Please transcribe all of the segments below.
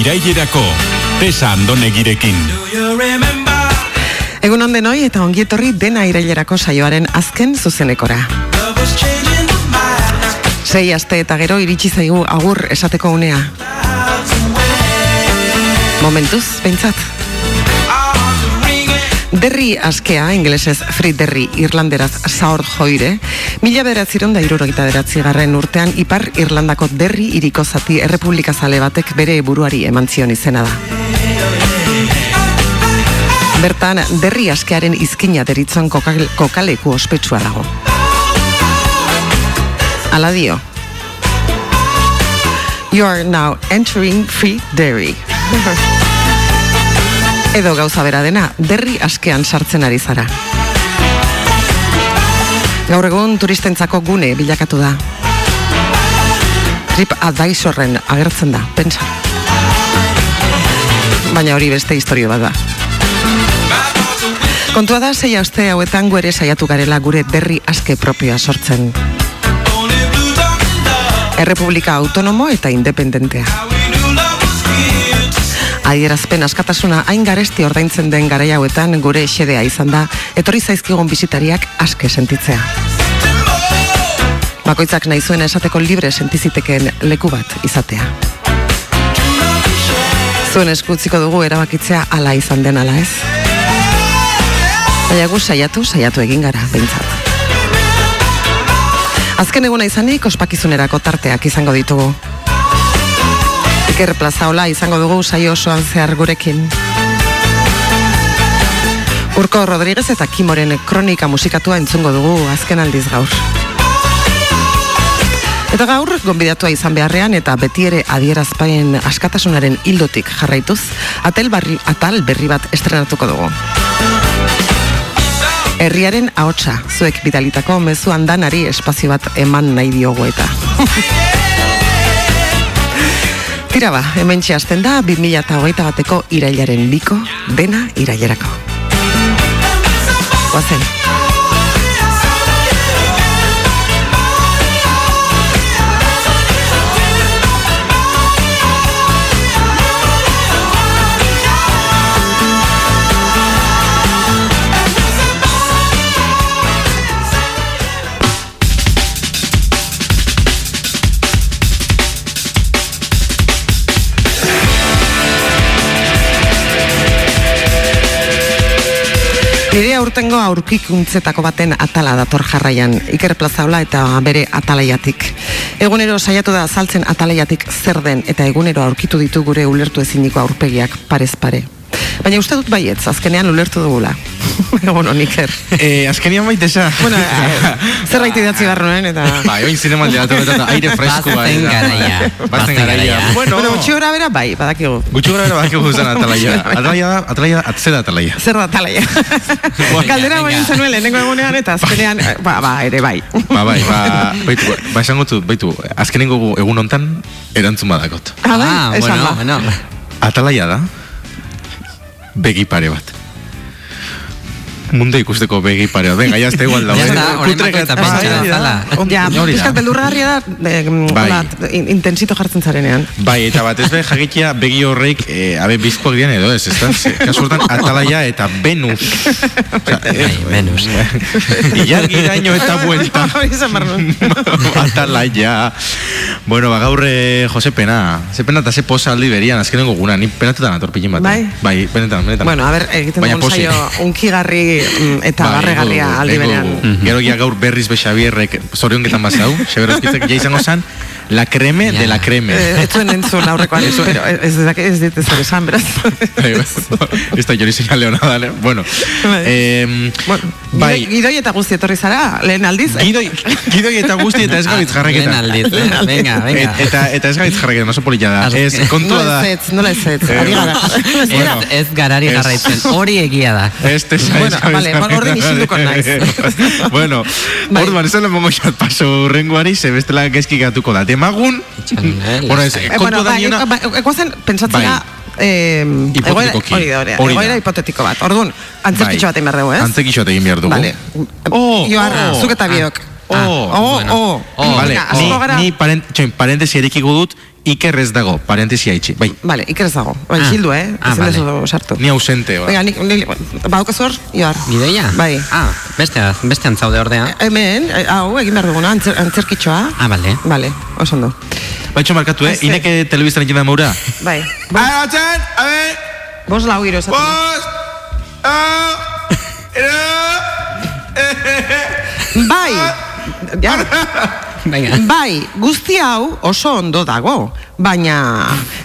Irailerako, tesa andonegirekin. Egun onden hoi eta ongietorri dena irailerako saioaren azken zuzenekora. Sei aste eta gero iritsi zaigu agur esateko unea. Momentuz, behintzat. Derri askea, ingelesez Free Derri, irlanderaz Saur Joire, mila beratziron da irurogeita beratzi garren urtean Ipar Irlandako Derri iriko zati errepublika zale batek bere buruari eman zion izena da. Bertan, derri askearen izkina deritzon kokal, kokaleku ospetsua dago. Ala dio. You are now entering Free Derry. Edo gauza bera dena, derri askean sartzen ari zara. Gaur egun turistentzako gune bilakatu da. Trip advisorren agertzen da, pentsa. Baina hori beste historio bat da. Kontua da, sei aste hauetan gu saiatu garela gure derri aske propioa sortzen. Errepublika autonomo eta independentea. Adierazpen askatasuna hain garesti ordaintzen den garai hauetan gure xedea izan da, etorri zaizkigun bisitariak aske sentitzea. Bakoitzak nahi zuen esateko libre sentizitekeen leku bat izatea. Zuen eskutziko dugu erabakitzea ala izan den ala ez. Baina gu saiatu, saiatu egin gara, behintzat. Azken eguna izanik, ospakizunerako tarteak izango ditugu. Iker plazaola izango dugu saio osoan zehar gurekin. Urko Rodríguez eta Kimoren kronika musikatua entzungo dugu azken aldiz gaur. Eta gaur, gonbidatua izan beharrean eta beti ere adierazpaien askatasunaren hildotik jarraituz, atel, barri, atal berri bat estrenatuko dugu. Herriaren ahotsa, zuek bidalitako mezu danari espazio bat eman nahi diogu eta. Tira ba, hemen txasten da, 2008 bateko irailaren biko, dena irailerako. Guazen. Nire aurtengo aurkikuntzetako baten atala dator jarraian, Iker Plazaola eta bere atalaiatik. Egunero saiatu da azaltzen atalaiatik zer den eta egunero aurkitu ditu gure ulertu eziniko aurpegiak parez pare. Baina uste dut baietz, azkenean ulertu dugula. Egon hon, Iker. Eh, azkenian baita esa. Bueno, eh, zerbait idatzi barruen eta... Bai, oin zinemaldi datu eta aire fresko bai. Bazen garaia. Bazen garaia. Bueno, Bueno, gutxi gora bera bai, badakigu. gutxi gara badakigu zen atalaia. Atalaia, atalaia, atzera atalaia. Zer da talaia? Kaldera venga. bain zenuen lehenengo egunean eta azkenean, ba, ba, ere bai. Ba, bai, ba, baitu, ba, esango dut, baitu, azkenengo egun hontan erantzun badakot. Ah, bai, Ah, esan bueno, ba. bueno. Atalaia da, begi pare bat. Munde ikusteko begi pare bat. Venga, igual da. Ya bai. está, orain Kutre bakoitza gat- pentsa Bai, dezala. on- Ja, pizkat beldurgarria da, Bai. hola, in- intensito jartzen zarenean. Bai, eta bat ez be, jakitia begi horreik, eh, abe, bizkoak dian edo ez, ez da? Ze, Kasu hortan, atalaia eta Venus. Bai, menus. Ilargiraino eta buelta. Hori zen behar nuen. Atalaia. Bueno, ba, gaur eh, Jose Pena. Ze pena eta ze posa aldi berian, azkenengo guna. Ni penatutan atorpilin bat. Bai? Bai, benetan, benetan. Bueno, a ver, egiten pozik. saio unkigarri eta Bai, barregarria aldi berean. Gero ja gaur berriz be Xabierrek zorionketan bazau, Xabier ja izango zan, la creme de la creme. Eh, Ez zuen entzun aurrekoan, Ez zuen- pero ez, ez, ez dit ezer esan, beraz. Bai, Ez da jori señal leona da, bueno. Bai. Eh, bueno, bai, gidoi, gidoi eta guzti etorri zara, lehen aldiz. Gidoi, gidoi eta guzti eta ez gabitz jarraketan. Lehen aldiz, eh? Venga, venga. Et, eta, eta ez gabitz jarraketan, oso polita da. Azken- Ez, kontua Nola da. ez ez, nola ez ez, Eh, ari gara. Ez, Bueno. ez garari Ez. jarraitzen, hori egia da. Este ez Bueno, vale, orden isilduko naiz. bueno, Bai. orduan, ez da mongo xat paso renguari, ze bestela gaizki gatuko da. Demagun, Txanel, bueno, ez. Eh, kontua bueno, da bai, ba, egoazen pentsatzera Bai. eh, egoera, Hipotetikoki. hori da, hori da, Hori da. egoera hipotetiko bat. Orduan, antzerkitxo bat egin behar dugu, ez? Antzekixo egin behar dugu. Vale. Oh, Joar, oh. zuk eta biok. Oh, oh, bueno. oh, Oh, Vale, Venga, ni, ni paren, txoin, parentesi erikiko dut, Iker ez dago, parentesia itxi. Bai, Vale, iker ez dago. Bai, Ah. xildu, eh? Ah, vale. sartu. ni ausente, ba. Venga, nik, nik, baukazu hor, Ibar. Gidoia? Bai. Ah, beste, beste antzaude ordea. Hemen, eh, hau, egin behar duguna, antzer, antzerkitxoa. Ah, bale. Vale, oso ondo. Baitxo markatu, eh? Ineke telebistan egin da maura. Bai, bo, Agatzen, a ver, bos lau giro esaten. bost, ah, Bai, ja. Bai, guzti hau oso ondo dago, baina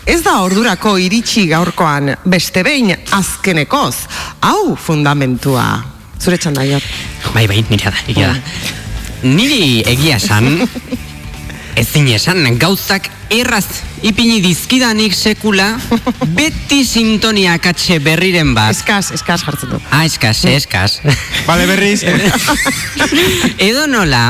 ez da ordurako iritsi gaurkoan beste behin azkenekoz. Hau fundamentua. Zure txanda, Ior. Bai, bai, nire da, egia da. Niri egia esan, ezin esan gauzak erraz ipini dizkidanik sekula, beti sintonia katxe berriren bat. Eskaz, eskaz jartzen du. Ah, eskas, eskas. Bale, berriz. Edo nola,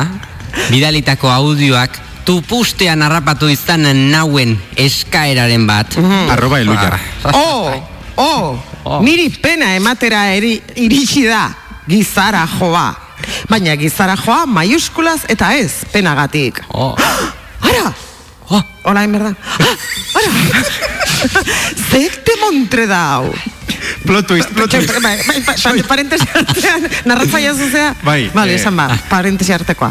bidalitako audioak tupustean harrapatu izan nauen eskaeraren bat. Arroba elujar. Oh, oh, Oh. niri pena ematera eri, iritsi da gizara joa. Baina gizara joa maiuskulaz eta ez penagatik. Oh. Ara! Oh. Hola, en verdad. Ah, Ara! Zekte montre da hau. Plot twist, plot twist. Bai, bai, bai, bai, parentesi artean, narratzaia zuzea? Bai, Vale, eh, esan ba, parentesi artekoa.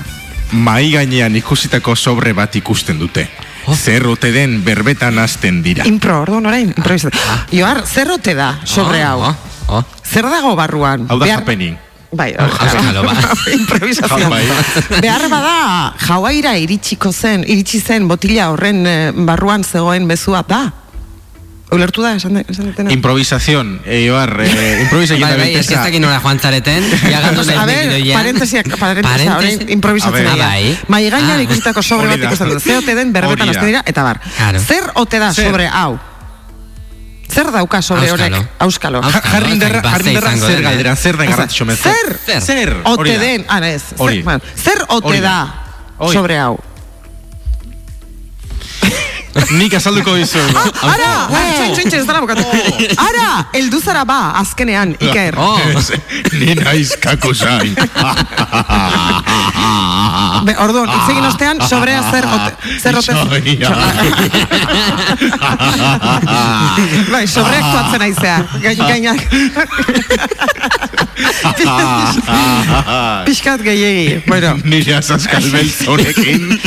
Mai gainean ikusitako sobre bat ikusten dute. Zer ote den berbetan hasten dira. Impro, orduan orain, improvisatu. Joar, zer ote da sobre hau? Oh, oh. Zer dago barruan? Hau da Behar- happening. Bai, Auskalo, ba. improvisazioa. Bai. Behar bada, jauaira iritsiko zen, iritsi zen botila horren eh, barruan zegoen bezua da. Ulertu da, esan, esan dutena? Improvisación, eh, Ioar, eh, improvisa egin Bai, da bai, ez que ez dakit nora joan zareten, jagatu A nahi ver, gidoia. parentesiak, parentesiak, orain improvisatzen dira. ver. bai. Mai gainean Ah. ikusitako sobre Hori bat ikusten dut. Ze ote den berbetan Hori hasten dira, eta bar. Claro. Zer ote da Zer? sobre hau? Zer dauka sobre horrek? Auskalo. Auskalo. Ja- Jarri inderra, Base jarri inderra izango zer galdera, zer da garrantzitsu mez. Zer? Zer? Zer? Ote Hori den, ah, ez. Hori. Zer, zer ote Hori da. Hori. sobre hau? Nik azalduko dizu. Ara! Txoin, txoin, txoin, ez dara bukatu. Ara! Eldu zara ba, azkenean, Iker. Oh, Ni naiz kako zain. Be, orduan, hitz egin ostean, sobrea zer ote... Zer ote... Bai, sobre aktuatzen aizea. Gain, gainak. Pixkat gehiegi. Bueno, Nire azaskal beltz honekin.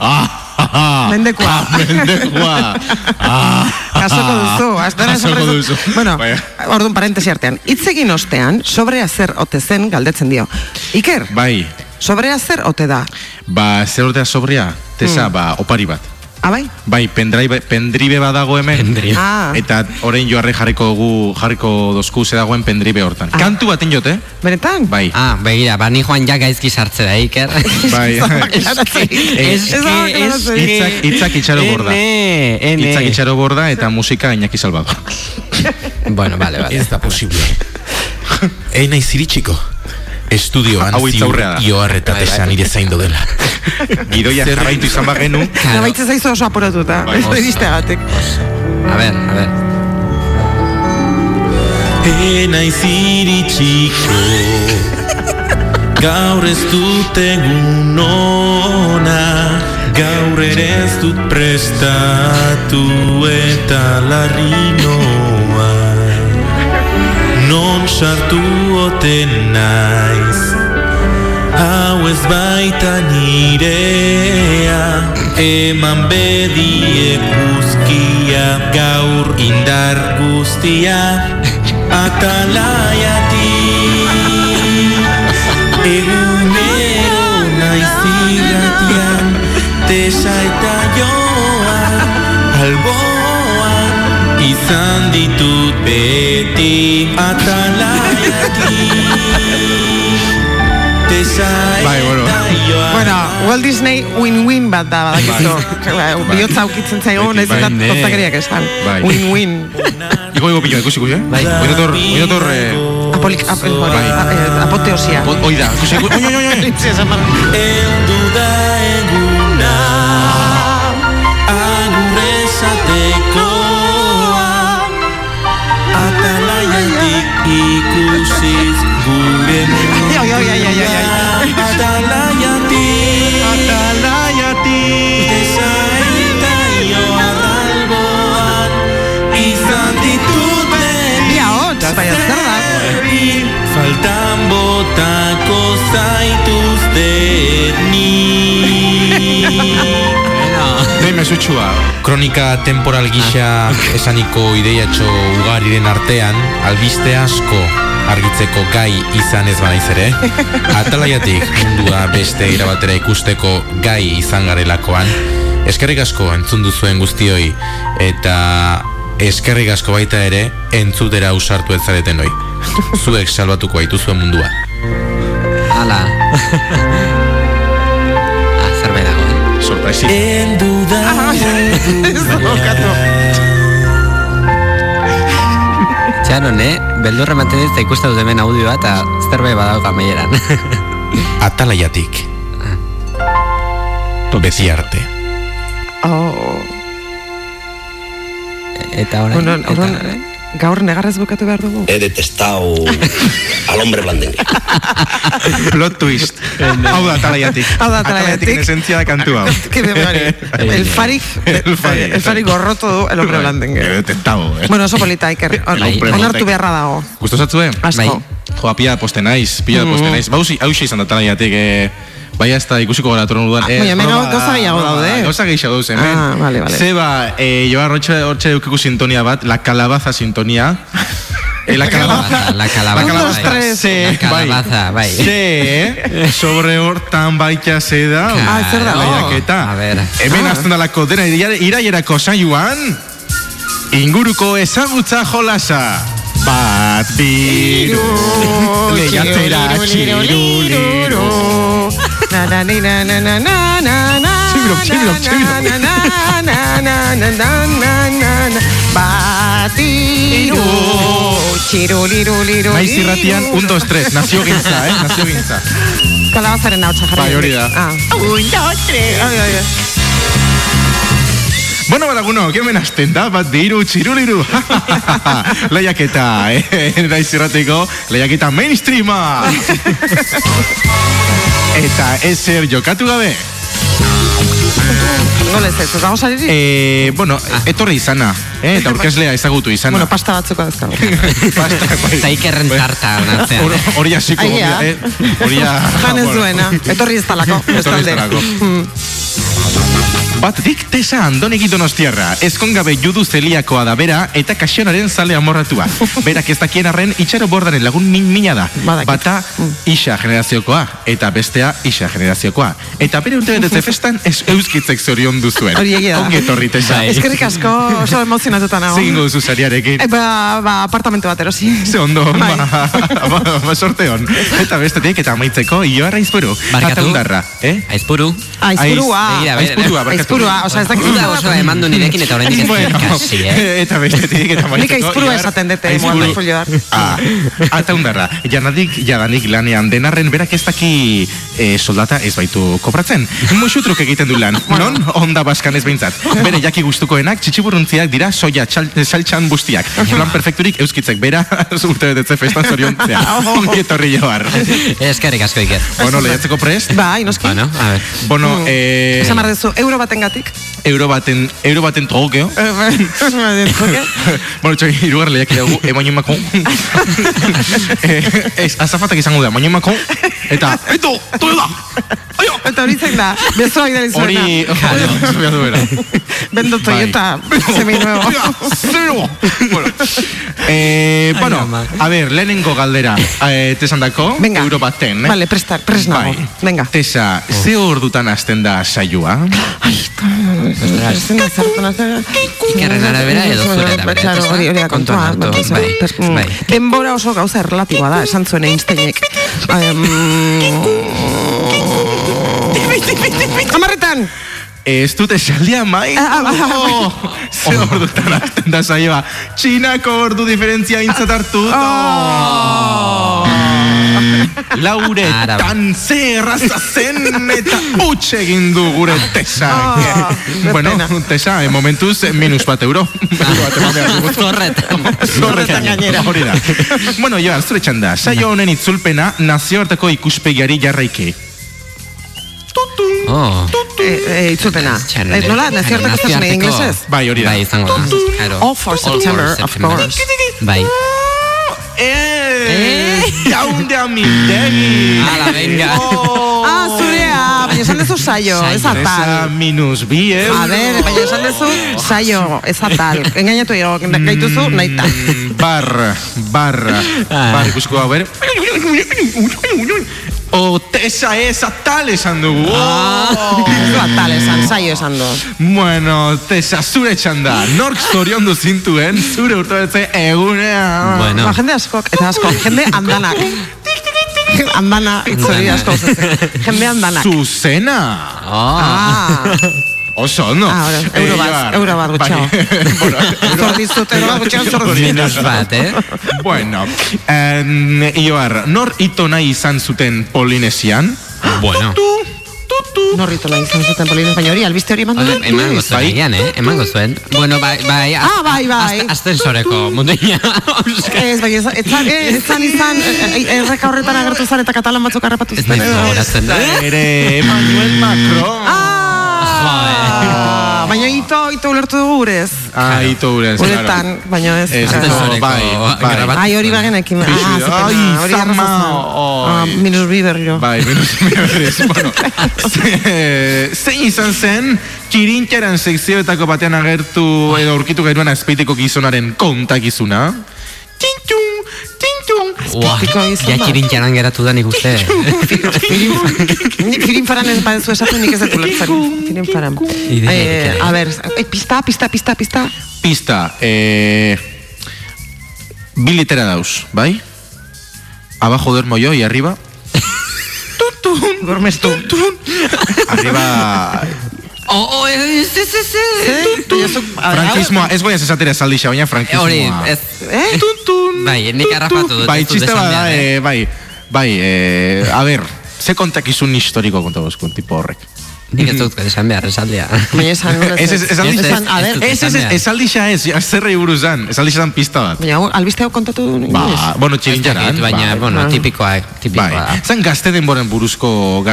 Da. Ah, Mendekua. Ah, mendekua. Ah, kasoko duzu. Jasoko sobre- duzu. Bueno, Bai. orduan parentesi artean. Hitz egin ostean, sobrea zer ote zen galdetzen dio. Iker, Bai, sobrea zer ote da? ba, zer ordea sobria? Tesa, ba, opari bat. Ah, bai? Bai, pendrive, pendribe badago hemen. Pendribe. Ah. Eta orain joarre jarriko gu, jarriko dozku ze dagoen pendribe hortan. Ah. Kantu baten jote? Benetan? Bai. ah, begira, ba, ni joan ja gaizki sartze da, Iker. Bai. Hitzak, hitzak itxaro borda. Ene. Hitzak itxaro borda eta musika Iñaki Salvador. Bueno, vale, vale. Ez da posible. Ei naiz iritsiko. Estudioan Hau hitz ziur aurrea da. ioarretat esan nire zaindo dela. Gidoia jarraitu izan bagenu. Nabaitze zaizu oso apuratuta. Bai. Ez iristeagatik. A ver, a ver. Ei naiz iritsiko. Gaur ez dut egun ona Gaur ere ez dut prestatu eta larri noa Non sartu oten naiz. Hau ez baita nirea. Eman bedie guzkia Gaur indar guztia. Atalaiatik. Egunero naiz irratian Tesa eta joan. Alboan Izan ditut beti Atalaiatik Tesa Bai, bueno. Bueno, Walt Disney win-win bat da, badakizu. Bai, Bihotza aukitzen zaigu, Beti, nahiz eta bai. tostakeriak esan. Bai. Win-win. Iko ego pilo, ikusi ikusi, eh? Bai. Oinator, oinator, eh, Apolik, Bai. a- eh, apoteosia. o- oi da, ikusi, ikusi, oi, oi, oi, botako zaituzte ni Behin mesutxua Kronika temporal gisa ah. esaniko ideiatxo ugariren artean Albiste asko argitzeko gai izan ez banaiz ere. Atalaiatik mundua beste irabatera ikusteko gai izan garelakoan. Eskerrik asko entzun duzuen guztioi Eta eskerrik asko baita ere entzutera usartu ez zareten noi. Zuek salbatuko aituzuen mundua. Hala. ah, zerbait dago, eh? Sorpresi. Txanon, eh? Beldurra ematen dut eta ikusten dut hemen audioa eta zerbait badauka meieran. Atalaiatik. Beti arte. Oh, eta orain... bueno, eta orain. Gaur negarrez bukatu behar dugu. He detestado al hombre blandengue. Plot twist. Hau da talaiatik. Hau da Atalaiatik. en esentzia da kantu hau. Que de Mari. El Farik, El Farik. el Farik gorroto du el hombre He blandengue. detestado, eh. Bueno, oso polita, Iker. On-. Onartu beharra dago. Gusto zatzue? Asko. Bai. Joa, pila poste naiz, pila poste naiz. Bauzi, hausi izan da talaiatik, eh, Bai, ez da ikusiko gara torren dudan. baina hemen gauza gehiago daude. Gauza gehiago daude, hemen. Ah, vale, vale. Zeba, eh, joa, hortxe, hortxe eukiko sintonia bat, la calabaza sintonia. Eh, la calabaza. La calabaza, bai. tres. Ze, La calabaza, bai. Ze, sobre hortan baita ze da. Ah, zer dago? Lehiaketa. A ver. Hemen Ah. azten dalako dena ira- iraierako saioan, inguruko ezagutza jolasa. Bat, biru, lehiatzera, txiru, liru. Síguelo, síguelo, síguelo. Naisi Ratian, 1, 2, 3. Nació Ginza, ¿eh? Nació Ginza. ¿Cuál va a ser en Naucha, Prioridad. Ah. 1, 2, 3. Bueno, balaguno, kemen hasten da, bat diru, txiruliru. lehiaketa, eh? Naiz irratiko, lehiaketa mainstreama. Eta ezer jokatu gabe. Nola ez ez, ez dago saririk? Eh, bueno, etorri izana, eh? Eta orkeslea ezagutu izana. Bueno, pasta batzuko dazkago Pasta, bai. Eta ikerren tarta onartzean. Hor- Hori hasiko, Aia. eh? Hori ja- Jan ez duena, etorri ez talako Etorri ez bestalde. Bat dik tesa andonegi donostiarra, ezkongabe judu zeliakoa da bera eta kasionaren zale amorratua. Berak ez dakien arren itxaro bordaren lagun min mina da. Badakit. Bata isa generaziokoa eta bestea isa generaziokoa. Eta bere urte betetze festan ez euskitzek zorion duzuen. Hori egia da. Ongi etorri tesa. Bai. Eskerrik asko oso emozionatuta nago. Zein duzu zariarekin. E, ba, ba, apartamento bat erosi. Ze ondo, Bai. ba, ba, ba, sorte hon. Eta bestetik, eta amaitzeko, Ioarra izburu. Barkatu. Ataundarra, eh? Aizpuru. Aizpurua. Begira, begira. Aizpurua, barkatu. Aizpurua, osea, ez dakit. Uda oso eman du nirekin eta oraindik ez Bueno, kasi, eh? eta bestetik eta Nik aizpurua esaten dute, moan folioar. Ah, ataundarra, janadik jadanik lanean denarren berak ez daki eh, soldata ez baitu kobratzen. Musutruk egiten du lan, non onda baskan ez behintzat. Bere jaki gustukoenak txitxiburuntziak dira soia saltxan bustiak. Plan perfekturik euskitzek bera urte betetze festan zoriontzea. Ongi etorri joar. Eskerrik asko iker. Bueno, lehiatzeko prest? Bai, noski. Bueno, a ver. Bueno, eh, Esan behar duzu, euro batengatik. euro baten, euro baten trogeo. bueno, txoi, irugar lehiak dugu, emaino mako. eh, ez, azafatak izango da, emaino mako. Eta, eto, todo da! Aio! Eta hori zein da, bezoa idali Hori, zuena. hori, zubia duera. Bendo Toyota, seminuevo. Zero! bueno, eh, bueno, a ver, lehenengo galdera, eh, tesan dako, euro baten, eh? Vale, prestar, pres nago. Bai. Venga. Tesa, ze ordutan hasten da saioa? Zena zartona zen Ikerren arabera edo zure arabera Kontuan hartu bai, bai. Denbora oso gauza erlatiboa da Esan zuen Einsteinek. Amarretan! Ez dut esaldia main ah, ah, ah, oh, Ze ordutan da saioa. Txinako ordu diferentzia intzat hartu. Oh. Laure, Ara, ba. tan ze erraza zen eta utxe egin du gure tesa. Ah, bueno, tesa, en momentuz, minus bat euro. Dugu. Zorretan. Zorretan gainera. Hori da. bueno, Joan, zure txanda. Saio honen itzulpena nazioarteko ikuspegiari jarraiki. Oh. Eh, eh, itzulpena. Eh, Nola, nazioarteko nazioarteko- inglesez? Bai, hori da. Bai, izango da. All for September, of course. Bai. Eh, jaunde amildegi. Ala, venga. Oh. Ah, zurea, baina esan dezu saio, ez atal. minus bi euro. A ber, baina esan dezu saio, ez atal. Engainatu jo, gaituzu, nahi ta. Mm, Bar, bar, bar, ikusko hau, ber. O tesa ez atal esan dugu. Oh. Du atal esan, saio esan du. Bueno, tesa zure txanda. Nork zoriondu zintuen, zure urtebetze egunea. Bueno. Ba, jende askok, eta asko, jende andanak. Andana, itzori asko. Jende andanak. Zuzena. Oh. Ah, Oso, ondo. Ah, Eh, euro bat, Ibar, euro bat gutxiago. bai, bueno, dizut, euro bat dizut. Minus bat, eh? Bueno, en, Ioar, nor ito nahi izan zuten Polinesian? Bueno. Norrito nahi izan zuten polines, baina hori, albiste hori eman Oda, du. emango zuen, Bai. egian, eh? Emango zuen. Bueno, bai, bai. Ah, bai, bai. az- Ascensoreko munduia. Ez, baina ez, ez, zan- ez, zan izan, eh, eh, erreka horretan agertu zan eta katalan batzuk harrapatu Ez zuten. naiz edo- gogoratzen. Ere, Emmanuel Macron. Ah, baina ito, ito ulertu dugu gurez. Ah, ito urez, Uretan, baina ez. Ez. Ascensoreko bai, bai. Ai, hori bagenekin. Ah, Pixu, zepena, ai, hori zama, arrazozen. Ah, oi. minus bi berriro. Bai, minus berez, bueno. Ze- Zein izan zen, txirintxaran sekzioetako batean agertu edo aurkitu genuen azpeitiko gizonaren kontakizuna? Tintxun, tintxun. Ua, Azpitiko izan ja bat. txirintxaran geratu da nik uste. Ni firin faran ez badezu esaten nik ez dut ulertzen. Firin faran. Eh, a ber, eh, pista, pista, pista, pista. Pista, eh, bi litera dauz, bai? Abajo duermo yo y arriba, Duermes tu. arriba Oh, oh, ez, ez, ez, ez. Frankismoa, ez goiaz esatera esaldixa, baina frankismoa. Hori, ez. Eh? Bai, nik arrapatu dut. Bai, txiste bada, eh? bai, bai, eh, a ber, ze kontakizun historiko konta bozkun, tipo horrek. Nik ez dut esan behar, esaldia. Baina esan, Ez, ez, ez, aldi- Ez, ez, esan, a ber, ez zerrei buruzan, ez aldixa pista bat. Baina hau, albiste hau kontatu inoiz? Ba, bueno, Ez txirintxaran. dakit, Baina, bai. bueno, tipikoa, tipikoa. Bai, zan gazte denboren buruzko,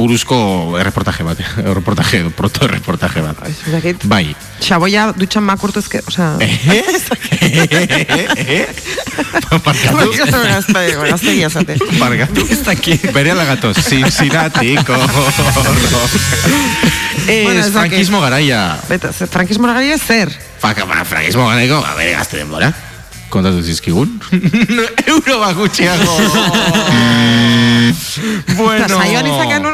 buruzko erreportaje bat, erreportaje, proto erreportaje bat. Bai. Xaboia dutxan makurtuzke, osea... Eh? Eh? Barkatu. Gaztegia zate. Barkatu. Ez dakit. Bere Bueno, Ez, dakit. frankismo garaia. Beta, frankismo garaia zer? Faka, ba, frankismo garaiko, ba, bere gazte denbora. Kontatu zizkigun. Euro bat gutxiago. bueno. Eta saioan izakean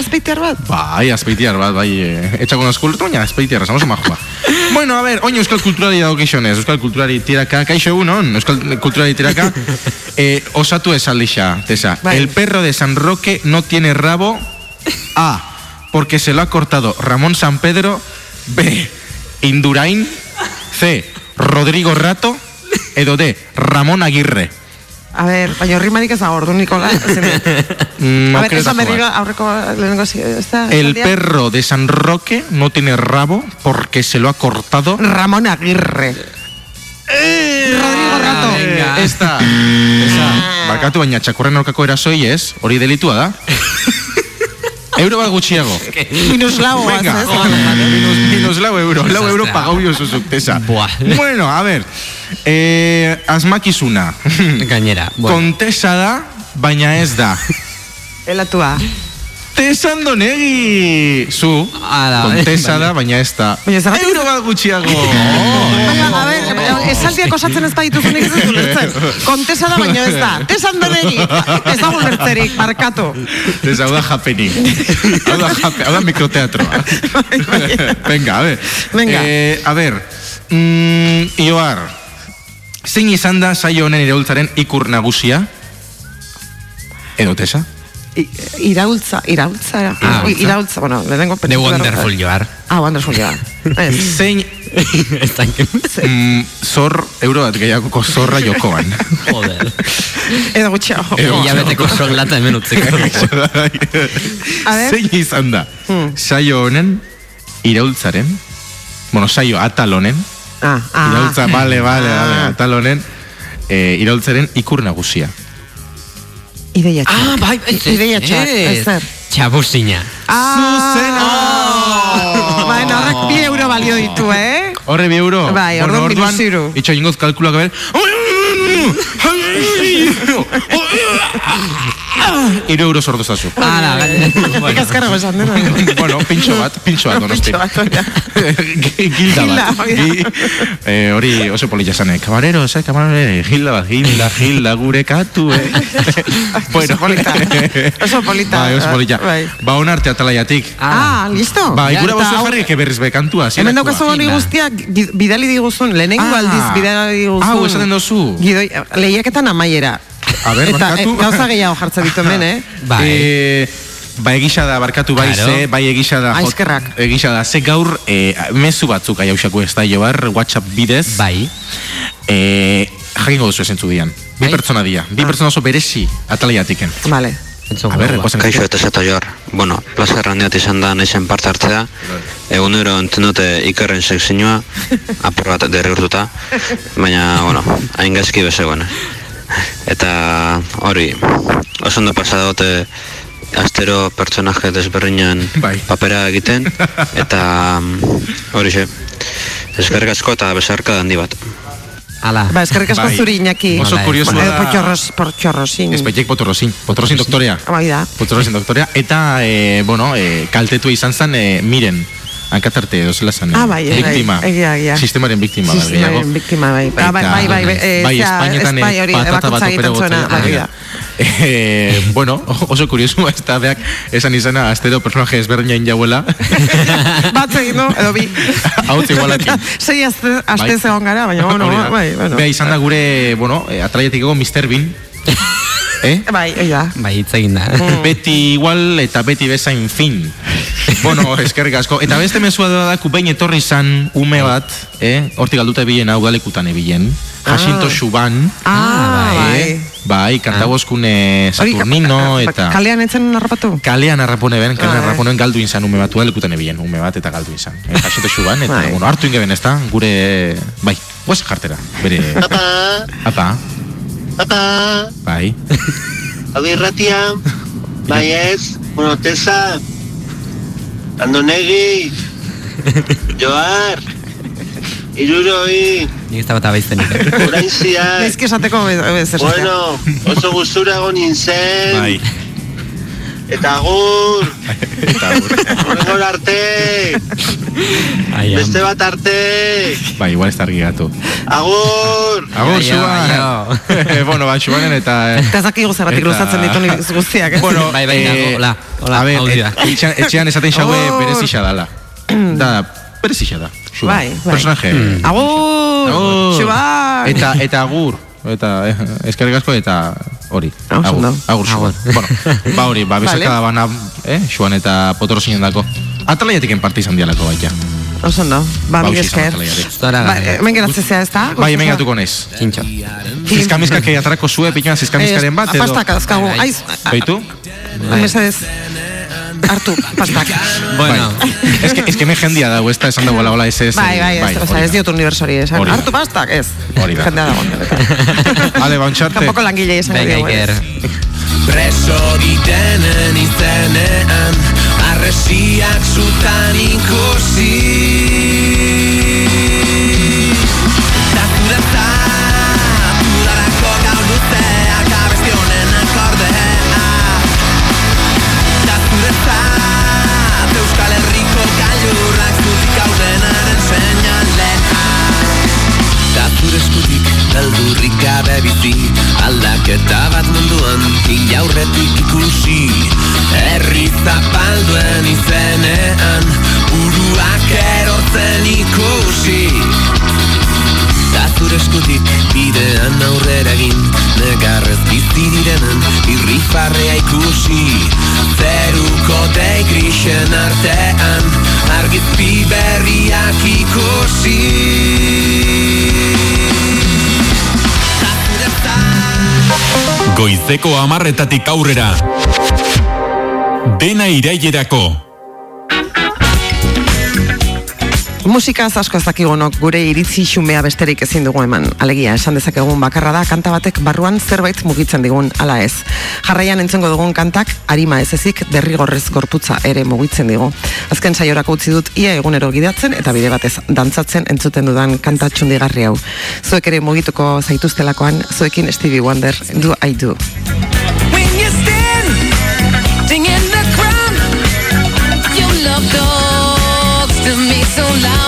azpeitear bat? Bai, azpeitiar bat, bai, eh, etxako baina azpeitiar, estamos majoa. bueno, a ver, oin euskal kulturari dago keixonez, euskal kulturari tiraka, kaixo egunon, euskal kulturari tiraka, eh, osatu esaldixa, Tesa. Bai. El perro de San Roque no tiene rabo, A, porque se lo ha cortado Ramón San Pedro, B, Indurain, C, Rodrigo Rato, edo D, Ramón Aguirre. A ber, baina rimarik ez da ordu, Nikola. Mm, A ber, aukeretako esan bat. berriro aurreko lehenengo? El perro de San Roque no tiene rabo porque se lo ha cortado. Ramón Aguirre. Rodrigo Rato. venga. Esta. Esa. Barkatu baina txakurren aurkako erasoi ez, hori delitua da. Euro bat gutxiago. Minus lau, Venga, ez? minus, minus lau euro. Lau euro pagau biozuzuk, tesa. Buah. Bueno, a ver. Eh, asmakizuna. Gainera, bueno. Kontesa da, baina ez da. Elatua. Tesa Andonegi! Zu, Ala, kontesa baina- da, baina ez da. Baina zergatik- Euro bat gutxiago! Baina, a ber, esaldiak osatzen ez badituzu nik ez dut. Kontesa da baina ez da. Tesan denegi. Ez da ulertzerik, markatu. Ez hau da japenik. hau da jape, hau da mikroteatroa. Venga, a ver. Venga. Eh, a ver. Mm, Ioar. Zein izan da saio honen iraultzaren ikur nagusia? Edo tesa? Iraultza, iraultza. Ah, Iraultza, bueno, lehenengo The pentsatu behar- Wonderful Joar. Ah, Wonderful Joar. Zein Ez mm, zor, euro bat gehiagoko zorra jokoan. Joder. Edo gutxiago. Edo soldata hemen utziko. A ver. Zein izan da? Hmm. Saio honen iraultzaren, bueno, saio atal honen, Ah, ah. iraultza, bale, bale, bale, Ah. atal honen, eh, iraultzaren ikur nagusia. Ideia txar. Ah, bai, ez, ez, Ideia txar, ez zer. Txabuzina. Ah! Bueno, horrek bi euro balio ditu, eh? Horre bi euro. Bai, orduan minus hiru. Itxo ingoz kalkulak ber. Iru euro sortu zazu. Ala, bueno. Ikaskarrago esan dena. bueno, pintxo bat, pintxo bat, donosti. Pintxo bat. Gilda bat. hori eh, Hori oso polita zane. Kamarero, ze, kamarero, gilda bat, gilda, gilda, gure katu, eh. Oso polita. Oso polita. Bai, oso polita. Bai. Ba, onarte atalaiatik. Ah, listo. Ba, eta bozu jarri, eke berriz bekantua. Hemen daukazu hori guztiak bidali diguzun, lehenengo Ah. aldiz bidali diguzun. Ah, hau esaten dozu. Gidoi, lehiaketan amaiera. A ber, Eta barkatu. eh, gauza gehiago jartzen ditu hemen, eh? Bai. Eh, ba egisa da barkatu bai Claro. ze, bai egisa da Ah, jot- eskerrak. egisa da ze gaur eh, mezu batzuk aiausako ez da joar WhatsApp bidez Bai. eh, jakingo duzu esentzu dian bi Bai. pertsona dia, bi pertsona oso beresi atalaiatiken Vale. Entzun goazen Kaixo eta zato joar. Bueno, plazer handiat izan da naizen parte hartzea. Egunero entzun dute ikerren sekzioa, apur bat derriurtuta, baina, bueno, hain gaizki bezegoen. Eta hori, oso ondo pasa dute astero pertsonaje desberdinan Bai. papera egiten, eta mm, hori xe, eskerrik asko eta besarka handi bat. Ala. Ba, eskerrik asko Bai. zuri, Iñaki. Oso kurioso Bueno, da Potxorros, potxorrosin. Espeiek potorosin, potorosin doktorea Bai da. Potorosin doktorea Eta, eh, bueno, eh, kaltetu izan zen eh, Miren Zela zen eh, Ah, bai, bai, Biktima egia, egia. Sistemaren biktima Sistemaren biktima, bai. Ah, bai, bai, bai, bai, Espainetan espai eh, hori, patata bat opera hori da. Eh, bueno, oso kurioso ez da beak esan izena astero personaje ezberdinain jauela Bat egin, no? Edo bi. hau igualakin Sei aste, aste Bai. zegoen gara, baina, bueno, bai, bueno. Bea izan da gure, bueno, eh, atraiatik ego Mr. Bean eh? Bai, hori da. Bai, hitz egin da. beti igual eta beti bezain fin. bueno, eskerrik asko. Eta beste mezua da da, behin etorri izan ume bat, eh? hortik aldute bilen hau udalekutan ebilen. Jacinto Xuban, Ah, bai. eh? bai, kantaboskune Hori, Saturnino, ka- eta... Kalean etzen harrapatu? Kalean arrapone ben, kalean Ah, arraponen galdu izan ume bat, udalekutan ebilen ume bat eta galdu izan. Eh, Jacinto Xuban, eta, Bai. bueno, hartu ingeben ez da, gure, bai, guaz jartera, bere... Apa, Apa, apa, bai. hau irratia, bai ez, bueno, tesa, andonegi, joar, iruroi, Nik ez da bat abaiztenik. orain ziar, Ezki esateko be- be- zer esatea. bueno, oso gustura egon nintzen, Bai. Eta agur, Eta, horrengor arte, am. beste bat arte, bai, igual ez da argi gatu. agur, Agur, Aio, Xuan. bueno, ba, Xuanen eta... Eta ez dakigu zerratik Eta- luzatzen ditu ni guztiak. ez? Bueno, Bai, bai, eh, hola, hola, a ver, audioa. eh, etxean, esaten xaue Oh. berezixa dala. Da, berezixa da. Xuan. Bai, bai. Personaje. Agur! Agur. Xuban! Eta, eta agur. Eta, eh, eskerrik asko eta hori. Agur, ondo. agur, Xuan. bueno, ba hori, ba, Vale. bezaka da bana, eh, Xuan eta potoro zinen dako. Atalaiatik parte izan dialako baita. Oso ondo. Ba, Ba, izan esker. Ba, eh, hemen geratzen zea, ez da? Bai, hemen gatuko nez. Txintxo. Zizkamizkak atarako zue, pituan zizkamizkaren bat, edo... Pastak azkagu. Bai, bai. Aiz, Beitu? mesedez. Hartu, pastak. Bueno, Bai. es que, es que me jendia dago, ez da esan dago hola, ez ez. Bai, bai, ez, hori ez diot universori esan. Hartu pastak, ez. Hori da. Jendea dago. Ale, bantxarte. Kanpoko langile izan venga. Iker. Preso ditenen izenean Arresiak zutan ikusi eskutik Beldurrik gabe bizi Aldaketa bat munduan Inaurretik ikusi. Herri zapalduen izenean Buruak erortzen ikusi. Da zure eskutik bidean aurrera egin Negarrez bizi direnen irrifarrea ikusi. Zeruko dei grisen artean Argizpi berriak ikusi Goizeko amarretatik aurrera. Dena irailerako. Musika asko ez dakigonok gure iritzi xumea besterik ezin dugu eman. Alegia, esan dezakegun bakarra da kanta batek barruan zerbait mugitzen digun ala ez. Jarraian entzengo dugun kantak arima ez ezik derrigorrez gortutza ere mugitzen digu. Azken saiorako utzi dut ia egunero gidatzen eta bide batez dantzatzen entzuten dudan kanta txundigarri hau. Zuek ere mugituko zaituztelakoan, zuekin Stevie Wonder, do I do. so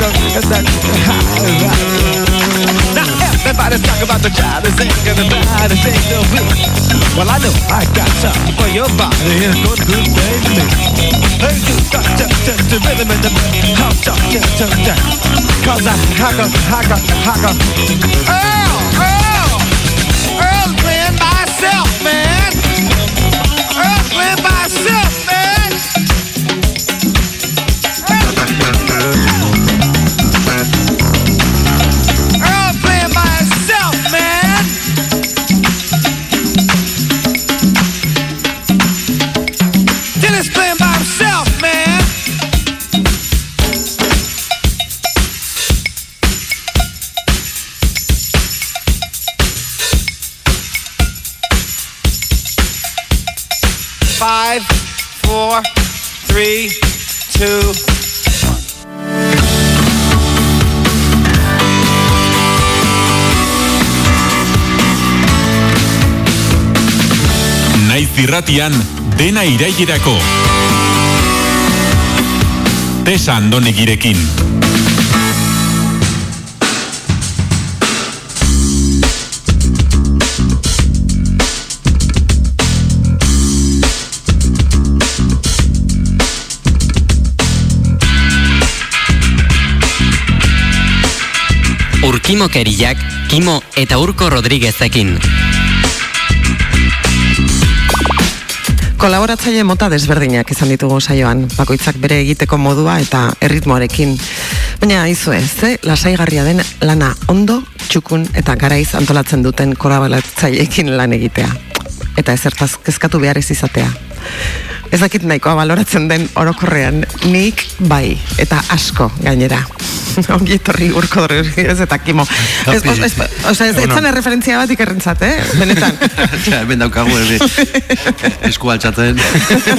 like a, it's like a high rock. Now everybody's talking about the child is sick and the body's sick to be. Well, I know I got something for your body and good good baby. Hey, you got to touch the rhythm in the beat. How talk you to that? Cause I hacker, hacker, hacker. Earl, Earl, Earl's playing by himself, man. Earl's playing by himself. Irratian dena irailerako. Tesa andonegirekin. Urkimokeriak, Kimo eta Urko Rodriguezekin. Kolaboratzaile mota desberdinak izan ditugu saioan, bakoitzak bere egiteko modua eta erritmoarekin. Baina izu ez, eh? lasaigarria den lana ondo, txukun eta garaiz antolatzen duten kolaboratzaileekin lan egitea. Eta ezertaz kezkatu behar ez izatea. Ez dakit nahikoa baloratzen den orokorrean, nik bai, eta asko gainera. Ongi etorri urko ez eta kimo. Ez, ez, ez, osea, ez, ez zen erreferentzia bat ikerrentzat, eh? Benetan. Ja, hemen daukagu ere. Esku altxatzen.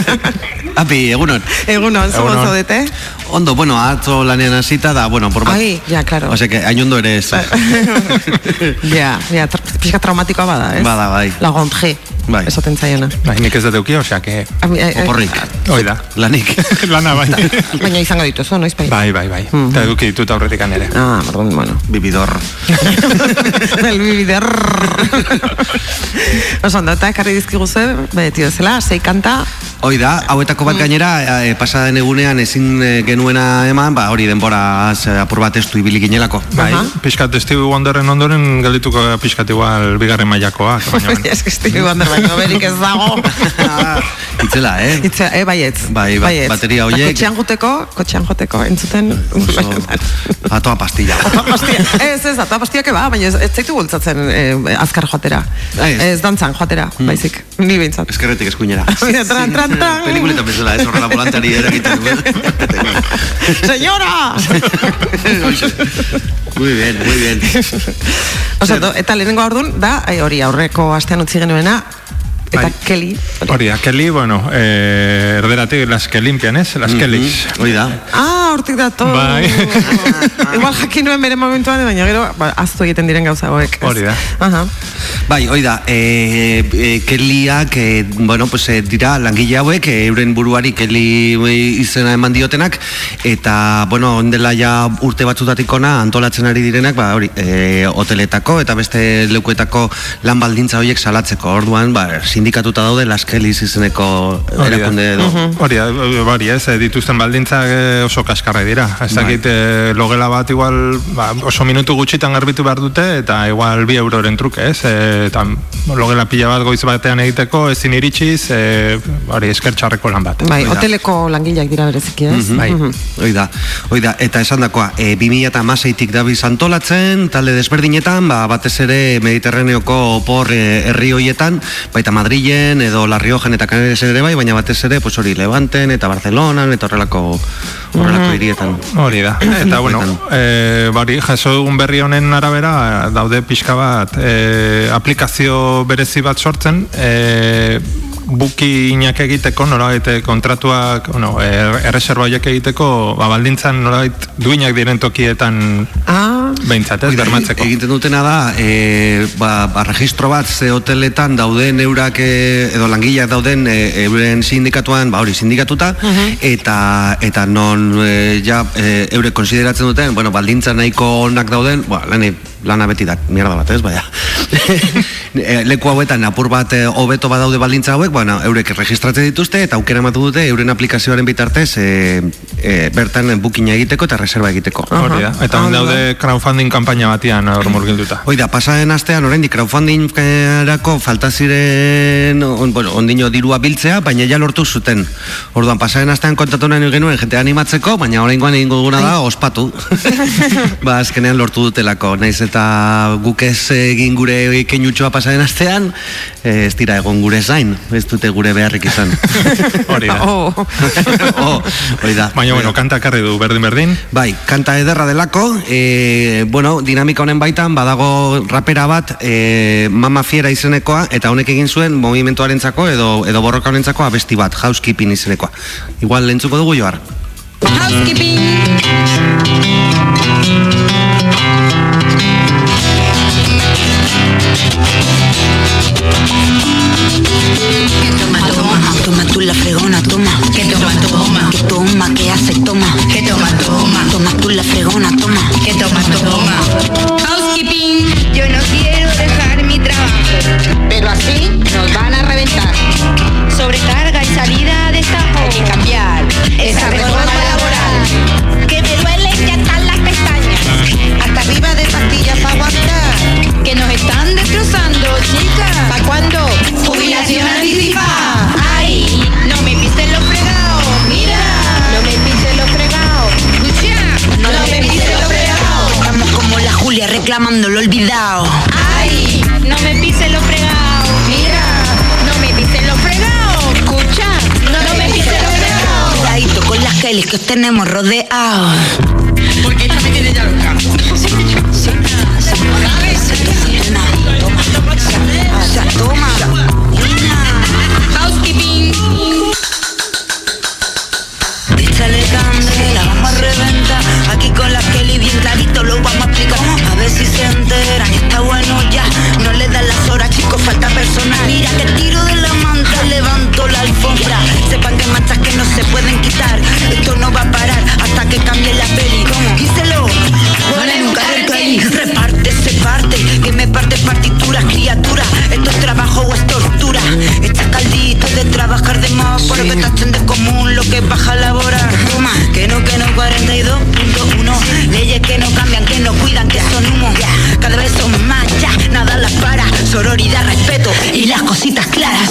Api, egunon. Egunon, zu Egunon. zaudete? Ondo, bueno, atzo lanean hasita da, bueno, por bat. Ai, ja, claro. Ose, que hain ondo ere ez. Ja, ja, tra pixka traumatikoa bada, ez? Bada, bai. La gonje, Bai. esaten zaiona. Bai, nik ez dut euki, osea, que... Ami- ai- ai- Oporrik. Hoi da. Lanik. Lana bai. Baina izango dituzu, noiz bai? Bai, bai, bai. Eta eduki ditut aurretik ere. Ah, perdón, bueno. Bibidor. Del bibider. Oso ondo, eta ekarri dizkiguzu, beti bezala, sei kanta, Hoi da, hauetako bat gainera, e, pasaden egunean ezin e, genuena eman, ba, hori denbora apur bat estu ibili ginelako. Bai, pixkat Stevie Wonderren ondoren geldituko pixkat igual bigarren mailakoak. baina, bueno. Ez que Stevie Wonder baino berik ez dago. Itzela, eh? Itza, eh, baietz. Bai, ba- baietz. bateria Eta horiek- Kotxean joteko, kotxean joteko, entzuten. Atoa pastilla. pastia. Ez, ez, atoa pastia ba, baina ez, ez zaitu bultzatzen eh, azkar joatera. Ez. Ez dantzan joatera, baizik. Ni behintzat. Eskerretik eskuinera. Tran, tran, tran. Pelikuletan bezala, ez horrela volantari eragiten duen. Señora! Muy bien, muy bien. Osa, eta lehenengo aurdun, da, ai, hori aurreko astean utzi genuena, eta Bai. Kelly. Hori da, Kelly, bueno, eh, erderatik las que limpian, ez? Las Kellys. Hoi da. Ah, hortik dato. Bai. Igual jakin nuen bere momentuan, baina gero, ba, aztu egiten diren gauza hauek. Hori da. Aha. Bai, hoi da, e, e, Kellyak, e, bueno, pues, dira langile hauek, euren buruari Kelly izena eman diotenak, eta, bueno, ondela ja urte batzutatik ona antolatzen ari direnak, ba, hori, e, hoteletako eta beste leukuetako lan baldintza horiek salatzeko. Orduan, ba, sindikatuta daude Las Kellys izeneko Hori erakunde edo. Hori da, bari ez, eh, dituzten baldintzak eh, oso kaskarra dira. Ez dakit eh, logela bat igual ba, oso minutu gutxitan garbitu behar dute eta igual bi euroren truke, ez? Eh, eta logela pila bat goiz batean egiteko ezin iritsiz, eh, hori eskertxarreko lan bat. Bai, hoteleko langileak dira bereziki, ez? Bai. Hoi da, hoi da, eta esan dakoa, e, 2006-tik dabiz antolatzen, talde desberdinetan, ba, batez ere Mediterraneoko opor e, herri hoietan, baita Madrilen edo La Riojan eta Canarias ere bai, baina batez ere, pues hori, Levanten eta Barcelonan eta horrelako horrelako hirietan. Hori da. Eta bueno, e, bari, jaso dugun berri honen arabera daude pixka bat e, aplikazio berezi bat sortzen, e, bukinak egiteko, nolabait eh, kontratuak, bueno, er, erreserba horiek egiteko, ba, baldintzan nolabait duinak diren tokietan Ah, behintzat, ez, bermatzeko. Egiten dutena da, e, ba, ba, registro bat ze hoteletan dauden eurak e, edo langileak dauden e, euren sindikatuan, ba hori sindikatuta, eta eta non e, ja e, eure konsideratzen duten, bueno, baldintza nahiko onak dauden, ba, lani, lana beti da, mierda bat, ez, baina. e, leku hauetan apur bat e, hobeto badaude baldintza hauek, bueno, eurek registratzen dituzte eta aukera ematu dute euren aplikazioaren bitartez e, e, bertan bukina egiteko eta reserva egiteko. Hori da. Eta hon daude crowdfunding kampaina batian hor murgilduta. Hoi da, pasaren astean oraindik crowdfundingerako falta ziren on, bueno, ondino dirua biltzea, baina ja lortu zuten. Orduan pasaren astean kontatu nahi genuen jente animatzeko, baina oraingoan egingo duguna da ospatu. ba, azkenean lortu dutelako. Naiz eta guk ez egin gure keinutxoa pasaren astean, eh, ez dira egon gure zain, ez dute gure beharrik izan. Hori da. oh, oh, hoi da. Baina, bueno, kanta karri du berdin-berdin. Bai, kanta ederra delako, e, bueno, dinamika honen baitan badago rapera bat e, Mama Fiera izenekoa eta honek egin zuen movimentuarentzako edo edo borroka honentzako abesti bat, housekeeping izenekoa. Igual lentzuko dugu joar. Housekeeping. la fregona, toma. Que toma, toma. Que toma, que hace, toma. Que toma, toma. Toma tú la fregona, toma. Que toma, toma. Housekeeping. Yo no quiero dejar mi trabajo. Pero así nos van a reventar. Sobrecarga y salida de estajo. Hay que cambiar esa reforma laboral. Que me duele ya están las pestañas. Hasta arriba de pastillas para aguantar. Que nos están destrozando, chicas. ¿Para cuándo? Jubilación reclamando lo olvidado. Ay, no me pise lo fregado. Mira, no me pise lo fregado. Escucha, no, me pise lo fregado. Cuidadito con las Kellys que os tenemos rodeados. Porque esta me tiene ya loca. Toma. Personal. Mira que tiro de la manta, levanto la alfombra. Sepan que manchas que no se pueden quitar. Esto no va a parar hasta que cambie la peli. Díselo, ponen un cartel. Reparte, se parte, que me parte partituras, criaturas. Esto es trabajo o es tortura. Está caldito de trabajar de más, pero que tachen de común lo que baja a laborar. Toma, que no, que no, 42.1. Leyes que no cambian, que no cuidan, que son humo. Sororidad, respeto y las cositas claras.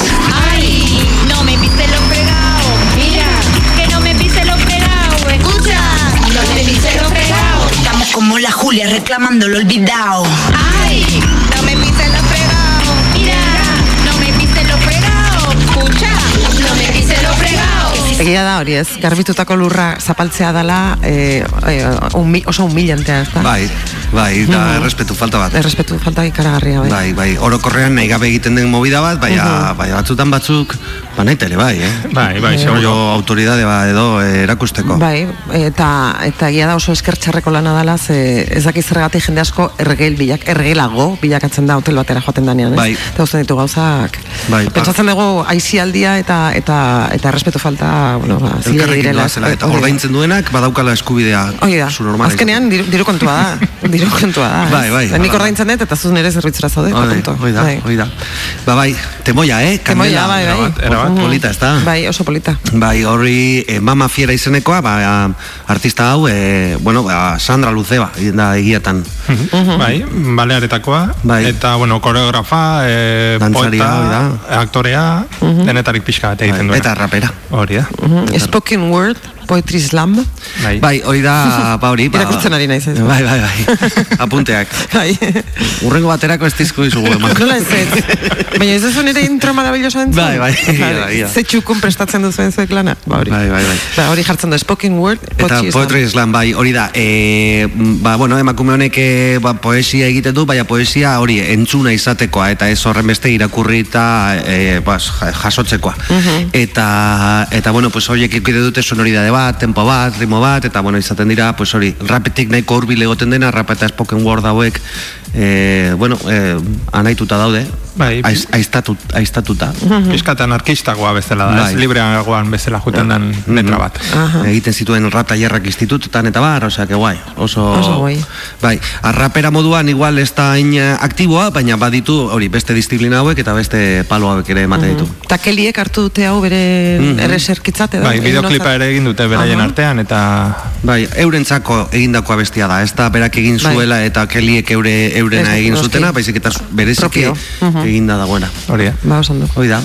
Ay, no me pise lo fregado. Mira, que no me pise lo fregado. Escucha, no me pise lo fregado. Estamos como la Julia reclamando lo olvidado. Ay, no me pise lo fregado. Mira, no me pise lo fregado. Escucha, no me pise lo fregado. Egia da hori ez, garbitutako lurra zapaltzea dela e, e, umi, oso humilantea ez da? Bai, bai, da Mhm. errespetu falta bat. Errespetu falta ikaragarria bai. Bai, bai, orokorrean nahi gabe egiten den movida bat, baina, Mhm. baina batzutan batzuk, ba nahi tele bai, eh? Bai, bai, seguro. seguro. autoridade ba edo eh, erakusteko. Bai, eta eta egia da oso eskertxarreko lana dela, ze ez dakiz zergatik jende asko ergel bilak, ergelago bilakatzen da hotel batera joaten danean, ez? Bai. Eta uzten ditu gauzak. Bai, Pentsatzen dugu aizialdia eta eta eta errespetu falta, bueno, ba, Elkarrekin direla. doazela, eta ordaintzen duenak badaukala eskubidea Hori da, azkenean diru, diru kontua da, diru kontua da. Bai, bai. Nik ordaintzen dut eta zuz nire zerbitzura zaude, eta Hoi, punto. hoi da, Bai. hoi da. Ba bai, temoia, eh? Temoia, bai, bai. Erabat, Mhm. polita, ez da? Bai, oso polita. Bai, horri eh, mama fiera izenekoa, ba, artista hau, eh, bueno, ba, Sandra Luceba, da egiatan. Bai, balearetakoa, Bai. eta, bueno, koreografa, e, Dantzaria, hori poeta, aktorea, denetarik pixka bat egiten duena. Eta rapera. Hori da. Mhm. Spoken word, poetry slam. Bai. Bai, hori da, ba hori, ba, Irakurtzen ari naiz ez. Bai, bai, bai. Apunteak. Bai. Urrengo baterako ez dizko dizugu eman. Nola ez ez? Baina ez duzu nire intro maravilloso entzun? Bai, bai, bai, bai. Ze txukun prestatzen duzuen zuek lana? Ba, hori. Bai, bai, bai. Ba, hori jartzen du, spoken word, Eta poetry slam. bai, hori da, e, ba, bueno, emakume honek e, ba, poesia egiten du, baina poesia hori entzuna izatekoa, eta ez horren beste irakurri eta e, ba, ja- jasotzekoa. Eta, eta, bueno, pues horiek ikide dute sonoridade bat, tempo bat, ritmo bat, eta, bueno, izaten dira, pues hori, rapetik nahiko hurbil egoten dena, rap eta spoken word hauek, e, bueno, e, anaituta daude, Bai. aiz, aiztatut, aiztatuta. Piskat anarkistagoa bezala da, ez Bai. libreagoan bezala juten den letra bat. Egiten zituen rap tailerrak institututan eta bar, osea, que guai. Oso, Oso guai. Bai, arrapera moduan igual ez da hain eh, aktiboa, baina baditu hori beste disiplina hauek eta beste palo hauek ere ematen ditu. Eta keliek hartu dute hau bere Mhm. erreserkitzat edo? Bai, bideoklipa ere egin dute beraien artean, eta Bai, eurentzako egindakoa bestia da, ez da berak egin Bai. zuela eta keliek eure, eurena Ez, egin zutena, baizik eta bereziki Mhm. eginda dagoena. hori da. Ba, osan du. Hoi da.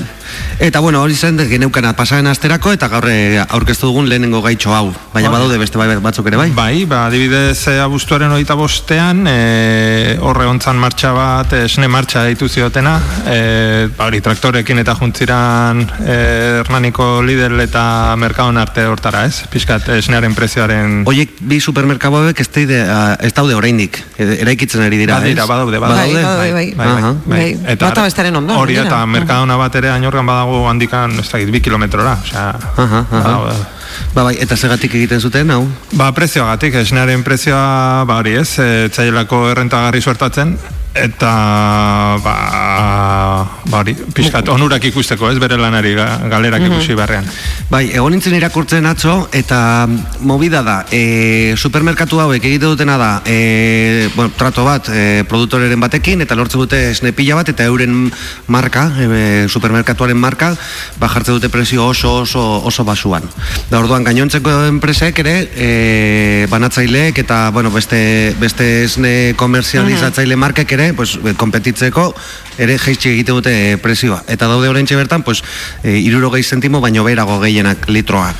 Eta bueno, hori zen geneukana pasaren asterako eta gaur eh, aurkeztu dugun lehenengo gaitxo hau. Baina Hori. badaude beste bai batzuk ere bai. Bai, ba, adibidez, e, abuztuaren hogeita bostean, e, horre ontzan martxa bat, esne martxa deitu ziotena, e, ba, hori, traktorekin eta juntziran e, Hernaniko Lidl eta Mercadon arte hortara, ez? Piskat, esnearen prezioaren... Oiek bi supermerkatu hauek ez, teide, uh, ez daude oraindik, e- eraikitzen ari dira, Badira, ez? badaude, badaude. Bai, badaude, bai. bai, Aha. Bai, bata bestearen ondoan, Hori eta Mercadona bat ere ainorgan badago handikan, ez dakit, bi kilometrora, osea... Aha, aha. Ba, bai, eta segatik egiten zuten, hau? Ba, prezioagatik, esnearen prezioa, ba, hori ez, e, errentagarri suertatzen, eta, ba, ba, hori, pixkat, onurak ikusteko, ez, bere lanari ga- galerak ikusi beharrean. Bai, egon nintzen irakurtzen atzo, eta movida da, e, supermerkatu hauek egite dutena da, e, bueno, trato bat, e, produktoreren batekin, eta lortzen dute esne pila bat, eta euren marka, e, supermerkatuaren marka, ba, jartzen dute prezio oso, oso, oso basuan. Da, orduan, gainontzeko enpresek ere, e, banatzaileek, eta, bueno, beste, beste esne komerzializatzaile markek ere, pues, e, konpetitzeko, ere jeitsi egite dute e, prezioa. Eta daude oraintxe bertan, pues, e, irurogei zentimo, baino berago gehienak litroa.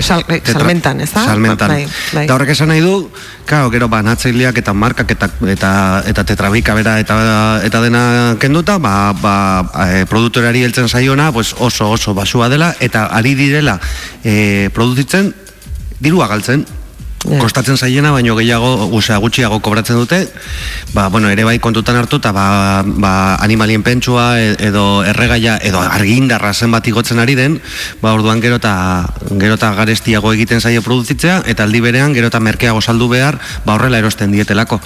Sal, eh, Tetra- salmentan, ez da? Salmentan. Bai, bai. Eta horrek esan nahi du, claro, gero banatzaileak eta markak eta eta eta tetrabika bera eta eta dena kenduta, ba ba e, produktorari heltzen saiona, pues oso oso basua dela eta ari direla e, produzitzen dirua galtzen. Kostatzen zaiena, baino gehiago, osea, gutxiago kobratzen dute, ba, bueno, ere bai kontutan hartu, eta ba, ba, animalien pentsua, e- edo erregaia, edo argindarra zenbat igotzen ari den, ba, orduan gero eta, gero eta garestiago egiten zaio produzitzea, eta aldi berean gero eta merkeago saldu behar, ba, horrela erosten dietelako.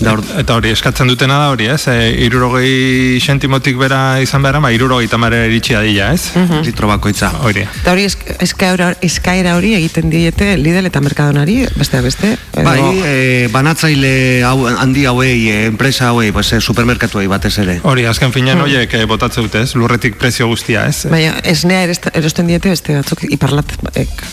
Da, or, Eta hori, eskatzen dutena da hori, ez? E, irurogei sentimotik bera izan behar, ba, irurogei tamare iritsi adila, ez? Litro bakoitza. Hori. Eta hori esk- eskaera, eskaera hori egiten diete Lidl eta Mercadonari, beste beste. edo- Bai, e, banatzaile hau, handi hauei, e, enpresa hauei, pues, e, supermerkatuei batez ere. Hori, azken finean horiek eh, botatze dute, ez? Lurretik prezio guztia, ez? Baina, esnea erosten diete beste batzuk iparlat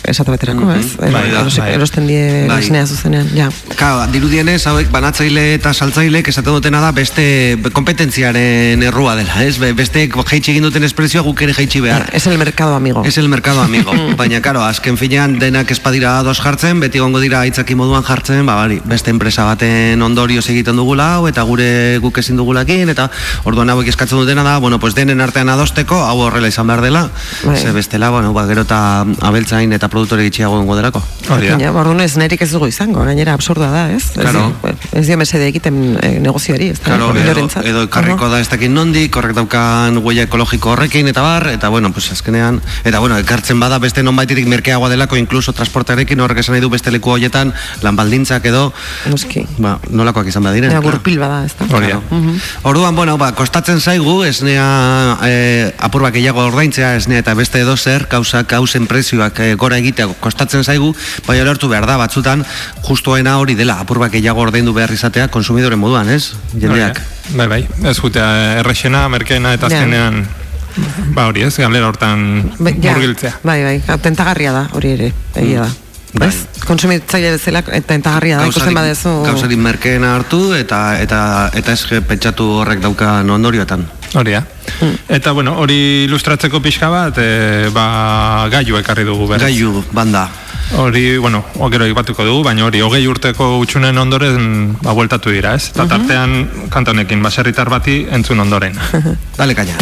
esate baterako, Mhm. ez? Bai da, bai. Erosten die Bai. esnea zuzenean, ja. Claro, dirudienez, hauek banatzaile eta saltzailek esaten dutena da beste kompetentziaren errua dela, ez? Be- Beste jaitsi egin duten espresioa guk ere jaitsi behar. Es el mercado amigo. Es el mercado amigo. Baina, karo, azken finean denak espadira ados jartzen, beti gongo dira aitzaki moduan jartzen, ba, bari, beste enpresa baten ondorioz egiten dugula hau, eta gure guk ezin dugulakin, eta orduan hauek eskatzen dutena da, bueno, pues denen artean adosteko, hau horrela izan behar dela, Bai. ze bestela, bueno, ba, gero eta abeltzain eta produktore gitxiago gongo delako. Ja, orduan ez nerik ez dugu izango, gainera absurda da, ez? Claro. Ez, ez dio mesede egiten eh, negozioari, ez da? Claro, edo, edo ekarriko da ez dakit nondik, horrek daukan huella ekologiko horrekin eta bar, eta bueno, pues azkenean, eta bueno, ekartzen bada beste nonbaitetik merkeagoa delako, inkluso transportarekin horrek esan nahi du beste leku horietan, lan baldintzak edo, Noski. ba, nolakoak izan badiren. Ja, claro. gurpil bada, ez da? Claro. Orduan, bueno, ba, kostatzen zaigu, esnea e, apur bat gehiago ordaintzea, esnea eta beste edo zer, kausak, kausen prezioak e, gora egitea kostatzen zaigu, baina lortu behar da, batzutan, justuena hori dela, apur bat gehiago ordaindu behar izatea, konsumidoren moduan, ez? Jendeak. Bai, bai, ez jutea errexena, merkeena eta azkenean, ba hori ez, galera hortan Ba, ja, murgiltzea. Bai, bai, tentagarria da, hori ere, egia da. Bai. Ez? Konsumitzaile bezala eta tentagarria da, ikusten badezu... Gauzarik merkeena hartu eta eta eta ez pentsatu horrek daukan ondorioetan. Hori da. Eta bueno, hori ilustratzeko pixka bat, e, ba, gailu ekarri dugu berriz. Gailu, banda. Hori, bueno, o, gero ibatuko dugu, baina hori, hogei urteko utxunen ondoren, ba, bueltatu dira, ez? Eta tartean, kantonekin, baserritar bati entzun ondoren. Dale, kaina.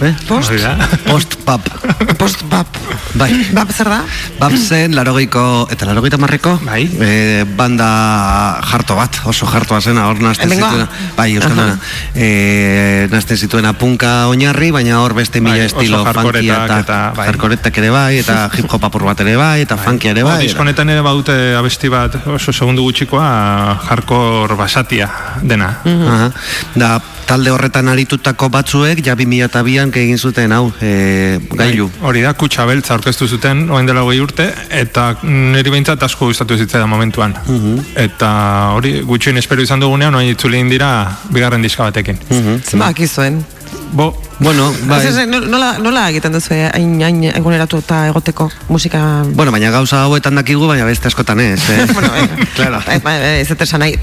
Eh? Post? Hori da. Post-pap. Post-bap. Bai. Bap zer da? Bap zen, larogeiko, eta larogeita marreko, Bai. e, banda jarto bat, oso jartoa zena, hor nazten zituena. Bai, euskalduna. E, nazten zituena punka oinarri, baina hor beste mila Bai, estilo oso funkia eta, eta, bai. hardcoretak ere bai, eta hip hop apur bat ere bai, eta funkia ere bai. diskonetan ere badute abesti bat oso segundu gutxikoa jarkor basatia dena. Aha. Da, talde horretan aritutako batzuek, ja 2002an egin zuten hau, e, gailu. Bai, hori da, kutsa beltza aurkeztu zuten, oen dela hogei urte, eta niri behintzat asko gustatu zitzaidan momentuan. Eta hori, gutxoin espero izan dugunean, oin itzuli dira bigarren diska batekin. Zenba akizuen. Bo, Bueno, bai. Ez, ez, nola, nola egiten duzu eh, hain, hain eguneratu eta egoteko musika... Bueno, baina gauza hauetan dakigu, baina beste askotan ez, eh? bueno, bai, claro. bai, bai, ez dut esan nahi,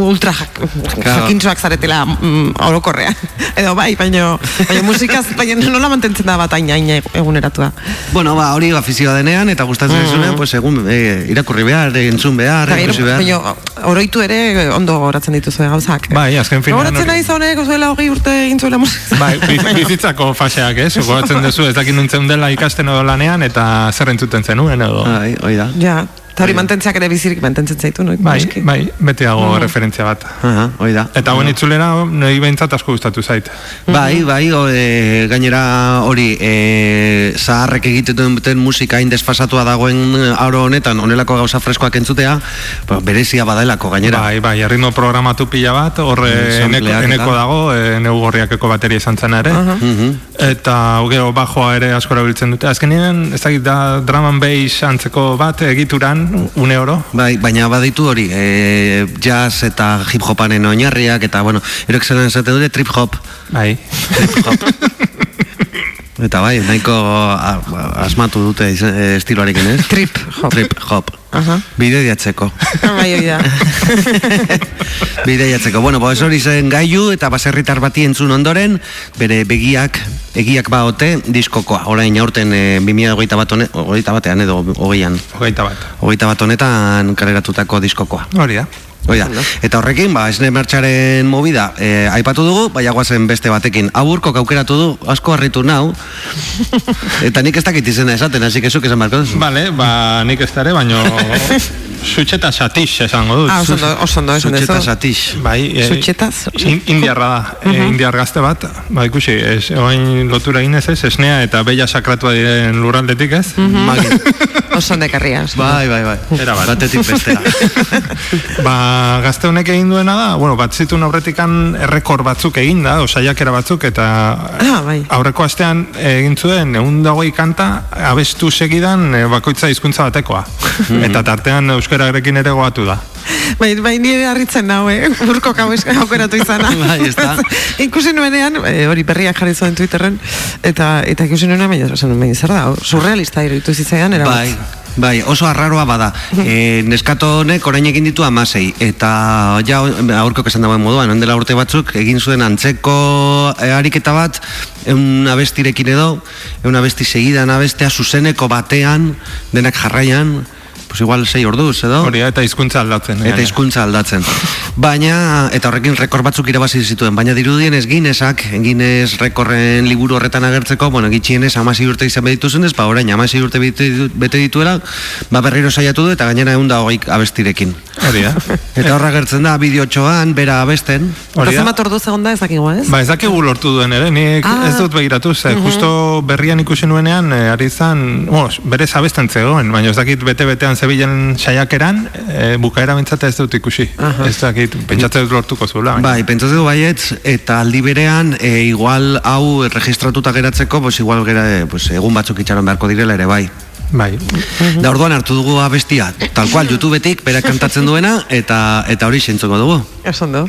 ultra jak, jakintxoak zaretela mm, orokorrean. Edo bai, baina, baina musikaz, baina nola mantentzen da bat hain, hain eguneratua. Bueno, ba, hori afizioa denean, eta gustatzen mm. pues, egun e, irakurri behar, entzun behar, Eta gero, ikusi behar. baina, oroitu ere ondo horatzen dituzu gauzak. bai, azken finean... Horatzen hori- nahi zonek, zuela hogei urte egin zuela musika. Bai, biz- bizitzako faseak, ez? Goratzen duzu, ez dakit nuntzen dela ikasten edo lanean, eta zer entzuten zenuen edo. Bai, hoi da. Ja, eta hori mantentzeak ere bizirik mantentzen zaitu, no? Bai, bai, beti dago Mhm. referentzia bat. Aha, hoi da. Eta hauen itzulera, nahi behintzat asko gustatu zait. Bai, bai, o, e, gainera hori, e, zaharrek egiten duten musika hain desfasatua dagoen aro honetan, honelako gauza freskoak entzutea, ba, berezia badaelako gainera. Bai, bai, erritmo programatu pila bat, horre Mm, eneko, eneko dago, e, neu gorriakeko bateria izan zen ere. Mhm. Eta gero bajoa ere askora biltzen dute. Azkenean, ez dakit da drum and bass antzeko bat egituran, une oro. Bai, baina baditu hori, e, jazz eta hip hopanen oinarriak, eta bueno, erok zelan esaten dute trip hop. Bai. Trip hop. Eta bai, nahiko a, a- asmatu dute izen- e, estiloarekin, ez? Trip hop. Trip hop. Aha. Bide diatzeko. bai, hori da. Bide diatzeko. Bueno, pues hori zen gaiu eta baserritar bati entzun ondoren, bere begiak, egiak baote diskokoa. Orain aurten e, 2008 bat hone, hogeita batean edo hogeian. Hogeita bat. Hogeita bat honetan kaleratutako diskokoa. Hori da. Hoi da. Eta horrekin, ba, esne martxaren movida eh, aipatu dugu, baina guazen beste batekin. Aburko aukeratu du, asko harritu nau. Eta nik ez dakit izena esaten, hasi kezuk esan barko duzu. Vale, ba, nik ez dare, baino... Sutxeta satix esango dut. Ah, oso ondo, oso ondo esan Sutxeta duzu. satix. Bai, e, Sutxetaz? in, indiarra da, e, indiar gazte bat, ba ikusi, ez, oain lotura egin ez esnea eta bella sakratua diren lurraldetik ez? Magi. Oso ondekarria. oso ondo. Bai, bai, bai. Era bat. Batetik bestera. ba, gazte honek egin duena da, bueno, bat zituen aurretikan errekor batzuk egin da, osaiakera batzuk, eta Ah, bai. aurreko astean egin zuen, egun dagoi kanta, abestu segidan e, bakoitza hizkuntza batekoa. eta tartean euskararekin ere goatu da. Bai, bai, nire harritzen nau, eh? Urko aukeratu izana. Bai, ez da. ikusi nuenean, eh, hori berriak jarri zuen Twitterren, eta, eta ikusi nuenean, baina zer da, surrealista iruditu zitzaidan, era Bai, bai, oso arraroa bada. E, neskato honek orain egin ditu amasei, eta ja aurko esan dagoen moduan, ondela urte batzuk, egin zuen antzeko e, ariketa bat, eun abestirekin edo, eun abesti segidan abestea zuzeneko batean, denak jarraian, pues igual sei orduz, edo? Hori eta hizkuntza aldatzen. Eta gainera. hizkuntza aldatzen. Baina, eta horrekin rekord batzuk irabazi zituen, baina dirudien ez Guinnessak, Guinness rekorren liburu horretan agertzeko, bueno, gitxienez amasi urte izan behituzun ez, ba orain amasi urte bete, ditu- bete dituela, ba berriro saiatu du eta gainera egun da hogeik abestirekin. Hori da. Eta horra agertzen da, bideotxoan, bera abesten. Hori da. zenbat ordu segonda ez dakigu, ez? Ba, ez dakigu lortu duen ere, nik Ah. ez dut begiratu, ze, justo berrian ikusi nuenean, e, ari zan, bueno, berez abesten zegoen, baina ez dakit bete-betean zebilen saiakeran, e, bukaera bintzata ez dut ikusi. Ez dakit, pentsatzen dut lortuko zuela. Bai, pentsatzen du baietz, eta aldi berean, e, igual hau registratuta geratzeko, pues igual gera, pues, egun batzuk itxaron beharko direla ere bai. Bai, Da orduan hartu dugu abestia, tal cual YouTubetik berak kantatzen duena eta eta hori sentzuko dugu. Oso ondo.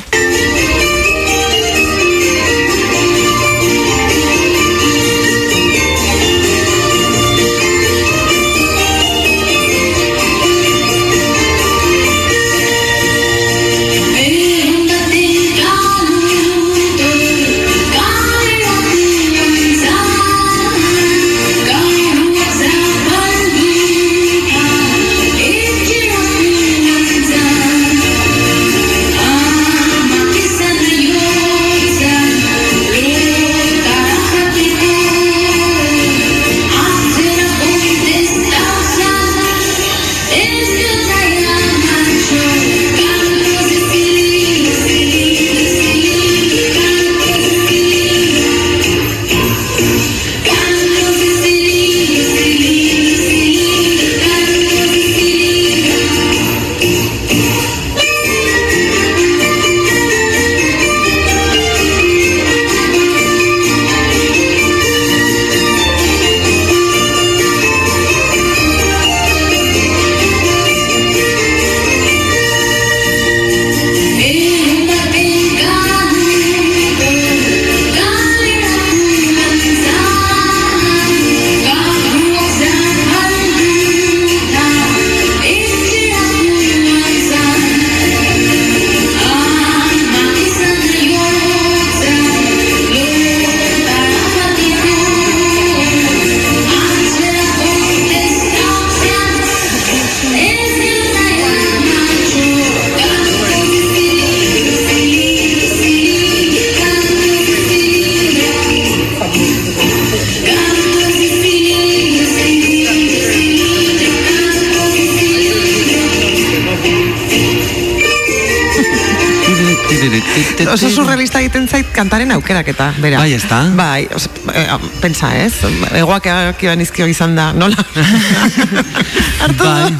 Aukeraketa, bera. Bai, ezta? Bai, os, eh, pentsa, ez? Egoak egiban izkio izan da, nola? Hartu Bai,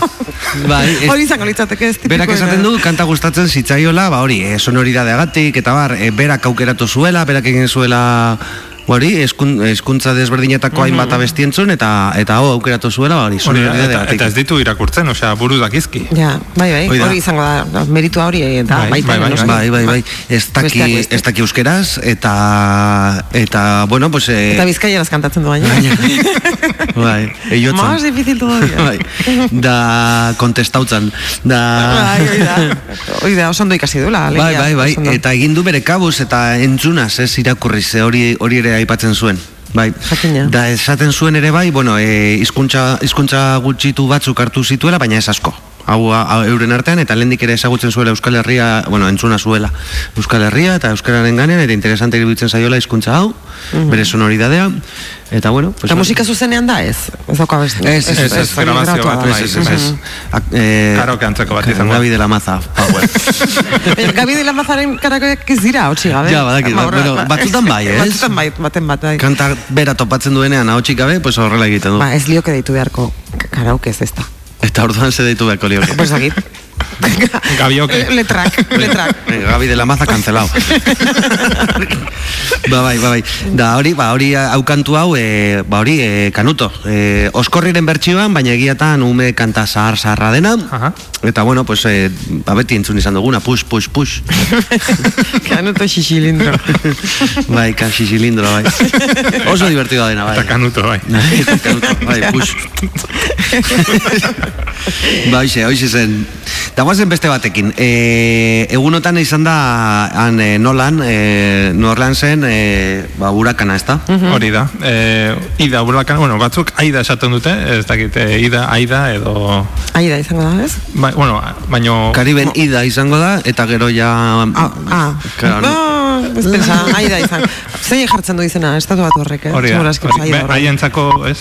bai, ez- Hori izango litzateke ez tipikoena. Berak esaten du, kanta gustatzen zitzaiola, ba hori, e, sonoridadeagatik, eta bar, e, berak aukeratu zuela, berak egin zuela hori, eskun, eskuntza desberdinetako hainbat abestientzun, eta eta hau aukeratu zuela, ba hori, eta, eta ez ditu irakurtzen, osea, buruz dakizki. Ja, bai, bai, Hori izango da, meritua hori eta Bai, baita bai, bai, noski. Bai, bai, bai, ez daki, ez daki euskeraz, eta, eta, bueno, pues, eh, Eta bizkaieraz kantatzen du baina. bai, eiotzen. Más difícil todavía. bai, da kontestautzan, da... Bai, hori da. Hori da, oso ondo ikasi duela. Bai, bai, bai, eta egin du bere kabuz eta entzunaz ez irakurri ze hori hori ere aipatzen zuen. Bai. Jakina. Da esaten zuen ere bai, bueno, e, hizkuntza hizkuntza gutxitu batzuk hartu zituela, baina ez asko. Hau, hau euren artean eta lehendik ere ezagutzen zuela Euskal Herria, bueno, entzuna zuela Euskal Herria eta Euskararen ganean eta interesante iruditzen zaiola hizkuntza hau, bere sonoridadea eta bueno, pues Eta musika zuzenean da ez? Ez dauka beste. Ez, ez, ez, hori grabazio bat, da. bai, ez, ez, ez. Ak- eh, Karaoke antzeko bat izango da. Gabi de la Maza, power. Baina, Gabi de la Mazaren karakoak ez dira, hotxi gabe. Ja, badakit, Ba, ba- bueno, ba- batzutan bai, ez? Batzutan bai, baten bat, bai. Kanta bera topatzen duenean ahotsik gabe, pues horrela egiten du. Ba, ez lioke deitu beharko karaoke ez ez Eta orduan ze deitu beharko. Pues dakit. Gabioke. Letrak, letrak. Venga, Gabi de la Maza cancelado. ba, bai, ba, bai. Da, hori, ba, hori hau kantu hau, e, ba, hori, e, kanuto. E, oskorriren bertsioan, baina egiatan ume kanta zahar zaharra dena. Aha. Eta, bueno, pues, e, ba, beti entzun izan duguna, push, push, push. Kanuto xixilindro. bai, kan xixilindro, bai. Oso divertido dena, bai. Eta kanuto, bai. Kanuto, bai, push. ba, hoxe, hoxe zen. Da guazen beste batekin. E, egunotan izan da han e, Nolan, e, New Orleansen, e, ba, urakana, ez da? Hori da. E, ida, burlakan, bueno, batzuk aida esaten dute, ez dakit, e, ida, aida, edo... Aida izango da, ez? Ba, bueno, baino... Kariben ida izango da, eta gero ja... Ah, ah. Claro, no, ez pensa, aida izan. Zein jartzen du izena, estatu bat horrek, eh? Hori da, hori, aida ez,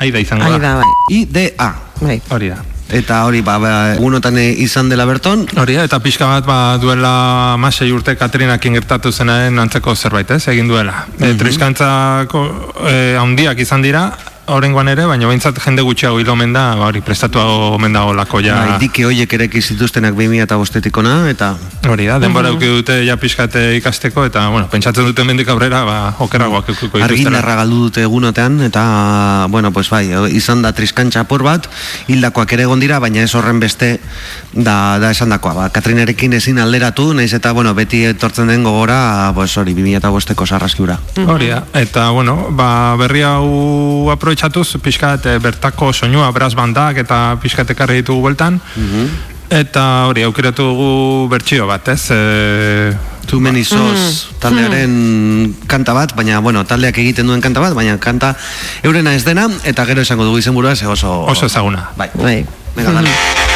aida izango da. Aida, bai. I-D-A. Bai. Hori da. Eta hori, ba, ba, egunotan e, izan dela berton, Hori eta pixka bat ba, duela masei urte Katrinakin gertatu zenaren antzeko zerbait, ez, egin duela. E, triskantzako e, handiak izan dira, horrengoan ere, baina behintzat jende gutxiago hil omen da, ba, hori prestatu omen dago lako ja. bai, dike hoiek ereki zituztenak 2000 eta bostetikona, eta Hori da, denbora uh dute ja pixkate ikasteko, eta, bueno, pentsatzen duten mendik aurrera, ba, okerragoak eukiko dituztela. argindarra galdu dute egunotean, eta, bueno, pues bai, izan da triskantxa apur bat, hildakoak ere egon dira, baina ez horren beste da, da esan dakoa. Ba, Katrinarekin ezin alderatu, naiz eta, bueno, beti etortzen den gogora, pues hori, 2000 eta bosteko sarraskiura. Hori da, eta bueno, ba, berri hau aprobetxatuz, pixkat eh, bertako soinua, brass bandak eta pixkat ekarri ditugu bueltan, eta hori, aukeratu dugu bertsio bat, ez? E, Too many souls taldearen kanta bat, baina, bueno, taldeak egiten duen kanta bat, baina kanta eurena ez dena, eta gero esango dugu izenburua, ze oso... oso ezaguna. Bai, Bai. venga, dale.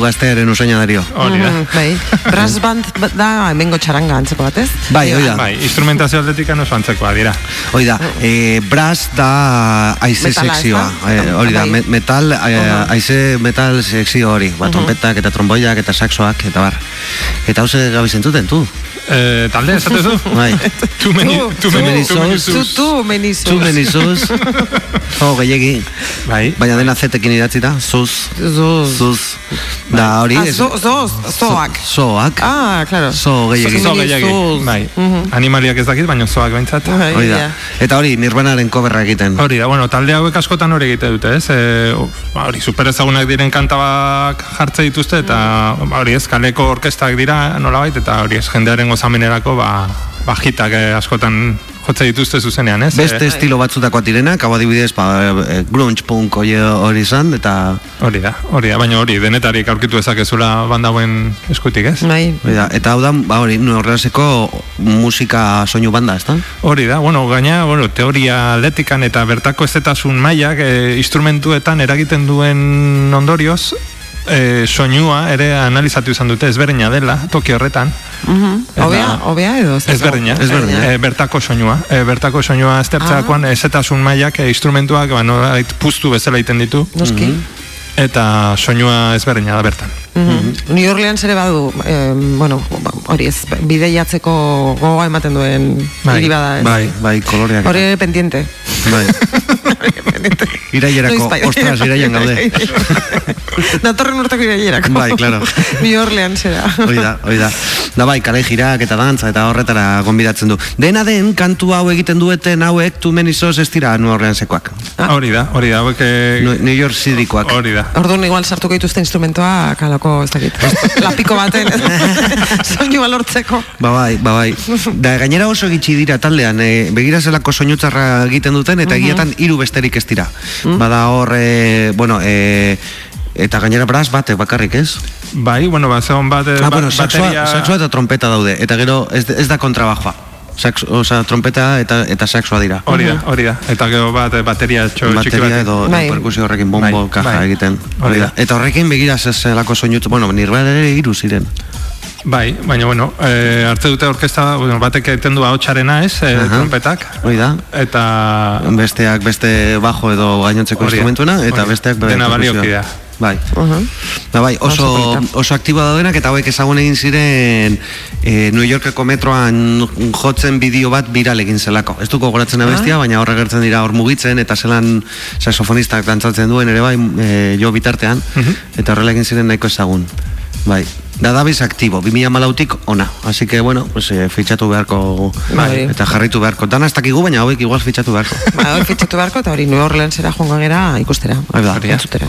Gaztearen usaina dario. Mhm, Bai. Brass band ba- da hemengo txaranga antzeko bat, ez? Bai, hoi da. Bai, instrumentazio atletika oso antzekoa dira. Hoi da, e, brass da aize Metala, sekzioa. da? Eh, hori da, Bai. me- metal, eh, aize metal sekzio hori. Ba, trompetak eta tromboiak eta saxoak eta bar. Eta hause gabi zentzuten, tu? Eh, talde, esatezu? Bai. Too many, Tu, too many, tu, too many sus. tu, menizuz. Tu menizuz. Oh, gehiegi. Bai. Baina dena zetekin idatzita, zuz. Zuz. Zuz. Da hori. Ah, zo, zoz, zoak. Zoak. Ah, claro. Zo gehiegi. Zo gehiagi, Menizuz. bai. Animaliak ez dakit, baina zoak behintzat. Bai, Hori da. ja. Eta hori, nirbanaren koberra egiten. Hori da, bueno, talde hauek askotan hori egite dute, ez? E, hori, super ezagunak diren kantabak jartze dituzte, eta ba, hori ez, kaleko orkestak dira nolabait, eta hori ez, jendearen gozamenerako, ba, bajitak eh, askotan jotze dituzte zuzenean, ez? Beste E, estilo batzutakoak direnak, hau adibidez, ba, e, grunge punk hori hori izan, eta hori da, hori da, baina hori, denetarik aurkitu ezakezula bandauen eskutik, ez? Bai. hori da. Eta hau da, ba, hori, horrelazeko musika soinu banda, ezta? Hori da, bueno, gaina, bueno, teoria atletikan eta bertako ezetasun mailak e, instrumentuetan eragiten duen ondorioz, e, soinua ere analizatu izan dute ezberdina dela toki horretan. Mhm. Eta- Obea, obea edo? zer? Ezberdina, Ezberdina. E, bertako soinua. E, bertako soinua aztertzeakoan ezetasun mailak e, instrumentuak ba, nolabait puztu bezala egiten ditu. Noski. Eta soinua ezberdina da bertan. Mhm. New Orleans ere badu, eh, bueno, ba, hori ez, bideiatzeko gogoa ematen duen Bai, hiri bada, ez? Bai, bai, koloreak. Hori pendiente. Bai. Irailerako, ostras, iraian gaude. Datorren urteko irailerako. Bai, claro. New Orleans era. Hoi da, hoi da. Da bai, kale jirak eta dantza eta horretara gonbidatzen du. Dena den, kantu hau egiten dueten hauek tu menizoz ez dira New Orleansekoak. Hori da, hori da, hauek... e, New New York Citykoak. Hori da. Orduan igual sartuko dituzte instrumentoa kalako, ez dakit, lapiko baten, soinua lortzeko. Ba bai, ba bai. Da gainera oso gitxi dira taldean, e, begira zelako soinutzarra egiten duten eta egiatan hiru besterik ez dira. Bada hor, e, bueno, e, eta gainera bras bate bakarrik, ez? Bai, bueno, ba, zegoen bat... e, Ah, ba- bueno, saxoa, bateria- saxoa eta trompeta daude, eta gero ez, ez da kontrabajoa. Sax, oza, trompeta eta, eta saxoa dira. Hori da, hori da. Eta gero bat bateria txo, txiki bateria bat. edo Bai. perkusio horrekin bombo Bai, kaja bai. egiten. Hori da. Eta horrekin begira zelako soinut, bueno, nirbana ere hiru ziren. Bai, baina bueno, e, hartze dute orkesta, bueno, batek egiten du ahotsarena ez, e, Aha. trompetak. Hori da. Eta Besteak beste bajo edo gainontzeko instrumentuena, eta hori besteak Dena perkusioa. baliokidea. Bai. Uh Da bai, oso, Oso aktiboa daudenak eta hauek ezagun egin ziren e, New Yorkeko metroan jotzen bideo bat viral egin zelako. Ez duko goratzen abestia, baina horre gertzen dira hor mugitzen eta zelan saxofonistak dantzatzen duen ere bai e, jo bitartean eta horrela egin ziren nahiko ezagun. Bai. Da dabiz aktibo, 2014tik ona. Así que, bueno, pues, e, fitxatu beharko Bai. eta jarritu beharko. Dana ez dakigu, baina hauek igual fitxatu beharko. Ba, hori fitxatu beharko eta hori New Orleansera joango gera ikustera. Hori da,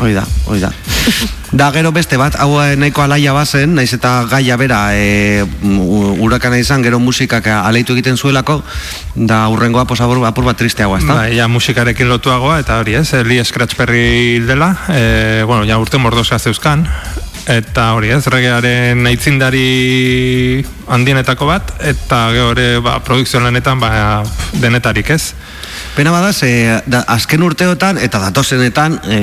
hori da, hori da. Da gero beste bat, hau eh, nahiko alaia bazen, naiz eta gaia bera e, urakana izan, gero musikak aleitu egiten zuelako, da urrengoa posabur apur bat tristeagoa, ezta? Bai, ja musikarekin lotuagoa, eta hori ez, Lee Scratch Perry dela, e, bueno, ja urte mordosa zeuzkan, eta hori ez, regearen aitzindari handienetako bat, eta gero ere, ba, produkzio lanetan, ba, denetarik ez. Pena bada, ze, da, azken urteotan eta datozenetan e,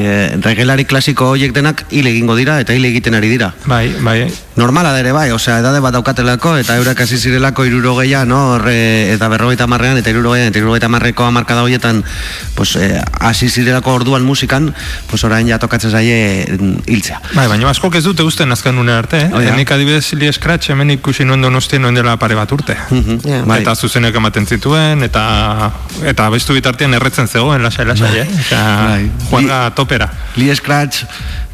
regelari klasiko horiek denak hil egingo dira eta hil egiten ari dira. Bai, bai, Normala da ere bai, osea, edade bat daukatelako eta eurak hasi zirelako irurogeia, no, horre, eta berrogeita marrean, eta irurogeian, eta irurogeiita marreko amarkada horietan, pues, eh, hasi zirelako orduan musikan, pues, orain ja tokatzen zaie mm, hiltzea. Bai, baina askok ez dute usten azken une arte, eh? Hori da. Nik adibidez Lee Scratch hemen ikusi nuen donostien nuen dela pare bat urte. Ja. Bai. Eta zuzenek ematen zituen, eta eta bestu bitartean erretzen zegoen, lasai, lasai, eh? Eta Bai. juanga topera. Lee Scratch,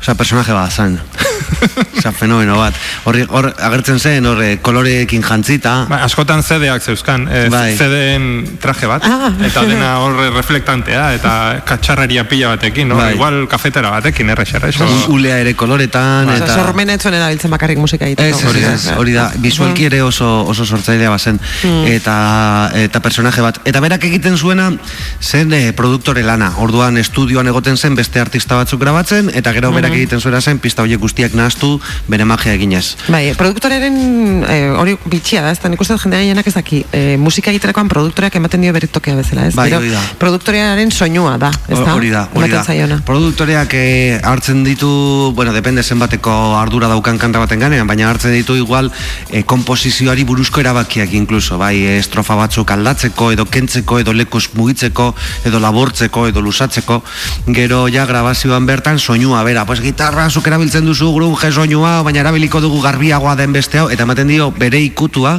osea, personaje bat zan. osea, fenomeno bat. Hor, hor agertzen zen, hor, eh, koloreekin jantzita. Ba, askotan CD-ak zeuzkan, e, Bai. CD-en traje bat, Ah. eta dena hor reflektantea, eta katxarraria pila batekin, no? Bai. igual kafetera batekin, errexera, eso. Ulea ere koloretan, Osea, eta... sormenetzuen erabiltzen bakarrik musika egiteko. Ez, hori da, hori da, visualki ere oso, oso sortzailea bazen, eta, eta personaje bat. Eta berak egiten zuena, zen eh, produktore lana. Orduan estudioan egoten zen beste artista batzuk grabatzen, eta gero berak egiten zuera zen, pista horiek guztiak nahaztu, bere magia eginez. Bai, produktorearen eh, hori bitxia da, ez da, nik uste dut jende gehienak ez daki, eh, musika egiterakoan produktoreak ematen dio bere tokea bezala, ez? Bai, hori da. produktorearen soinua da, ez da? Hori da, hori da. zaiona. Produktoreak eh, hartzen ditu, bueno, depende zenbateko ardura daukan kanta baten ganean, baina hartzen ditu igual eh, komposizioari buruzko erabakiak inkluso, bai, estrofa batzuk aldatzeko, edo kentzeko, edo lekuz mugitzeko, edo labortzeko, edo lusatzeko, gero ja grabazioan bertan soinua bera, pues gitarra zuk erabiltzen duzu grunge soinua, baina erabiliko dugu garbiagoa den beste hau, eta ematen dio bere ikutua,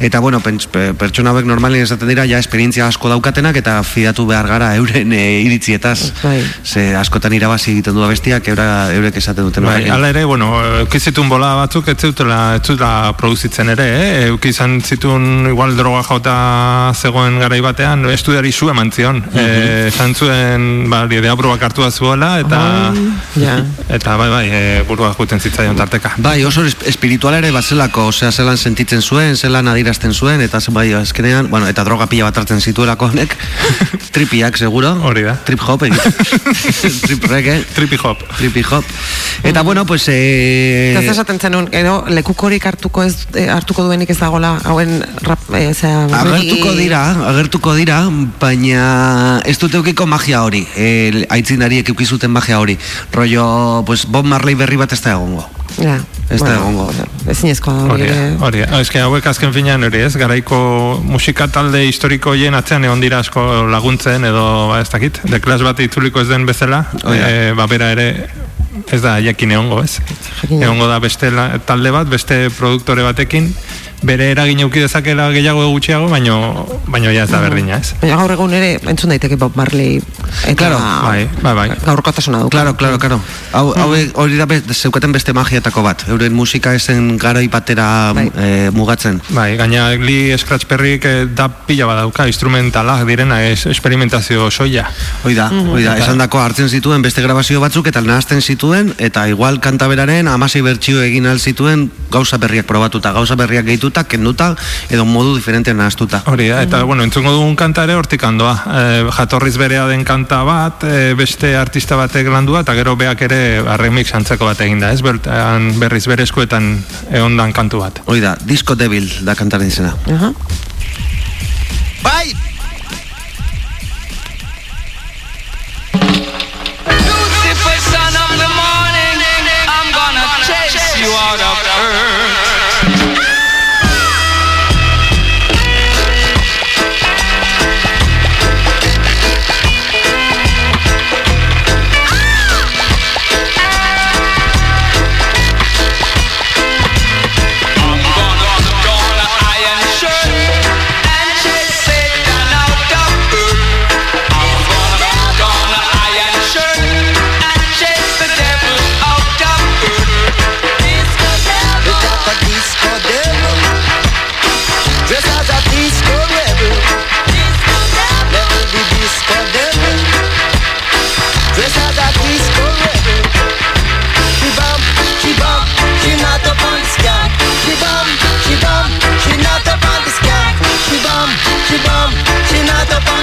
eta bueno, pents, pe- pertsona hauek normalen esaten dira, ja esperientzia asko daukatenak, eta fidatu behar gara euren e, iritzietaz. Bai. Ze askotan irabazi egiten du bestiak, eura, eurek esaten duten Bai, ala ere, bueno, eukizitun bola batzuk ez zutela, ez zutela produzitzen ere, eh? Euki izan zituen igual droga jauta zegoen garai batean, estudiari zu eman zion. Eh, esan zuen, ba, hartu da zuela, eta, ja. Eta bai, bai, e, burua juten zitzaion tarteka. Bai, oso es- espirituala ere batzelako, osea, zelan sentitzen zuen, zelan adirazten zuen, eta bai, azkenean, bueno, eta droga pila bat hartzen zituelako honek, tripiak, seguro. Hori da. Trip hop, egiten. Trip reggae. Trippy hop. Trippy hop. Eta, bueno, pues... Eh, Eta esaten zenun, edo lekukorik hartuko ez eh, hartuko duenik ez dagola hauen rap, eh, zera, Agertuko dira, agertuko dira, baina ez dute eukiko magia hori, e, aitzinariek eukizuten magia hori. Rollo, pues, Bob Marley berri bat ez da egongo. Ja, Ez da egongo. Ezinezkoa da hori Hori, da. Ez que hauek azken finean hori ez, garaiko musika talde historiko hien atzean egon dira asko laguntzen edo, ba, ez dakit, de klas bat itzuliko ez den bezala, da. e, ba, bera ere ez da jakin egongo, ez? Egongo da beste la- talde bat, beste produktore batekin, bere eragin euki dezakela gehiago gutxiago, baino, baino ja ez da berdina, ez? Baina gaur egun ere entzun daiteke Bob Marley eta Claro, bai, bai, bai. gaurkotasuna du. Claro, claro, claro. Hau, hau hori da zeukaten beste magiatako bat. Euren musika esen garai batera eh, mugatzen. Bai, gaina Lee Scratch Perryk eh, da pila badauka, instrumentalak direna, ez, experimentazio soia. Hoi da, hoi da, esan dako hartzen zituen beste grabazio batzuk eta nahazten zituen eta igual kanta beraren amasei bertsio egin al zituen gauza berriak probatuta, gauza berriak gehituta, kenduta edo modu diferentean nahaztuta. Hori da, eta bueno, entzungo dugun kanta ere hortik handoa. E, jatorriz berea den kanta bat, e, beste artista batek landua, eta gero beak ere ba, remix antzeko bat eginda, ez? Bertan berriz bere eskuetan egondan kantu bat. Hoi da, Disco Devil da kantaren izena. Aha. Bye. Lucifer,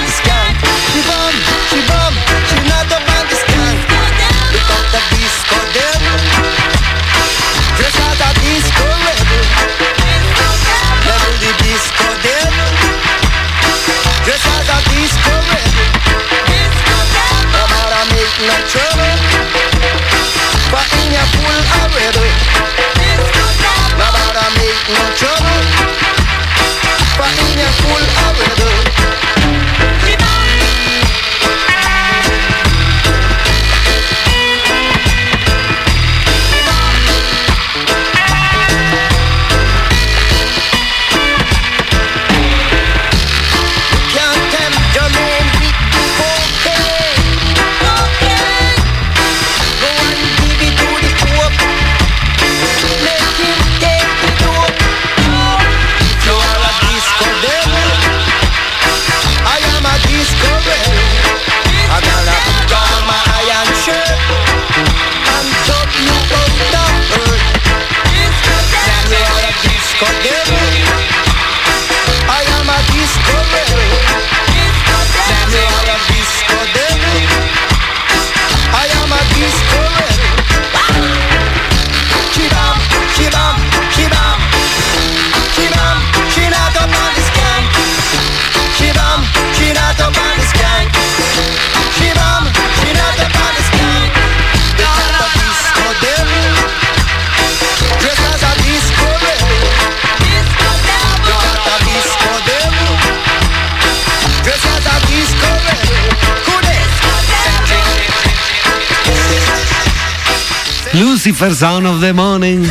sky. She bum, she bum, she full a Lucifer sound of the morning.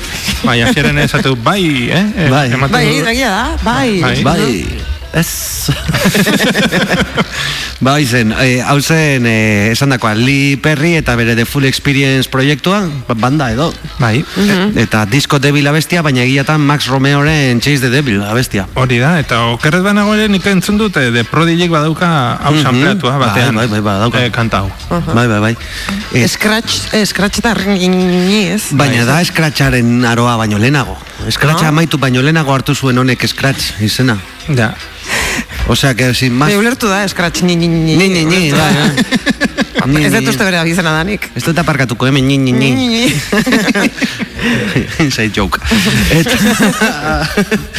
Bai, afieren esatu, bai, eh? Bai. Bai, egia da, bai. Bai. Bai, ez. bai zen, eh, hau zen, eh, esan dakoa, Lee Perry eta bere The Full Experience proiektua, ba- banda edo. Bai. Eta Disco Devil abestia, baina egiatan Max Romeoren Chase the Devil abestia. Hori da, eta okerrez banago ere nik entzun dut, eh, The Prodigyk badauka hau Mhm. sampleatua batean. Bai, bai, bai, badauka. Eh, kanta hau. Bai, bai, bai. Scratch, eh, scratch ringini, ez? Baina da eskratxaren aroa baino lehenago. Eskratxa Ah. amaitu baino lehenago hartu zuen honek eskratx izena. Ja. Osea, que sin más... Bai, ulertu da, scratch, ni, ni, ni. Ni, ni, ni, da. bai, Ni, Ez dut uste bere abizena danik. Ez dut aparkatuko hemen, ni. ni, ni. Inside joke. Eta...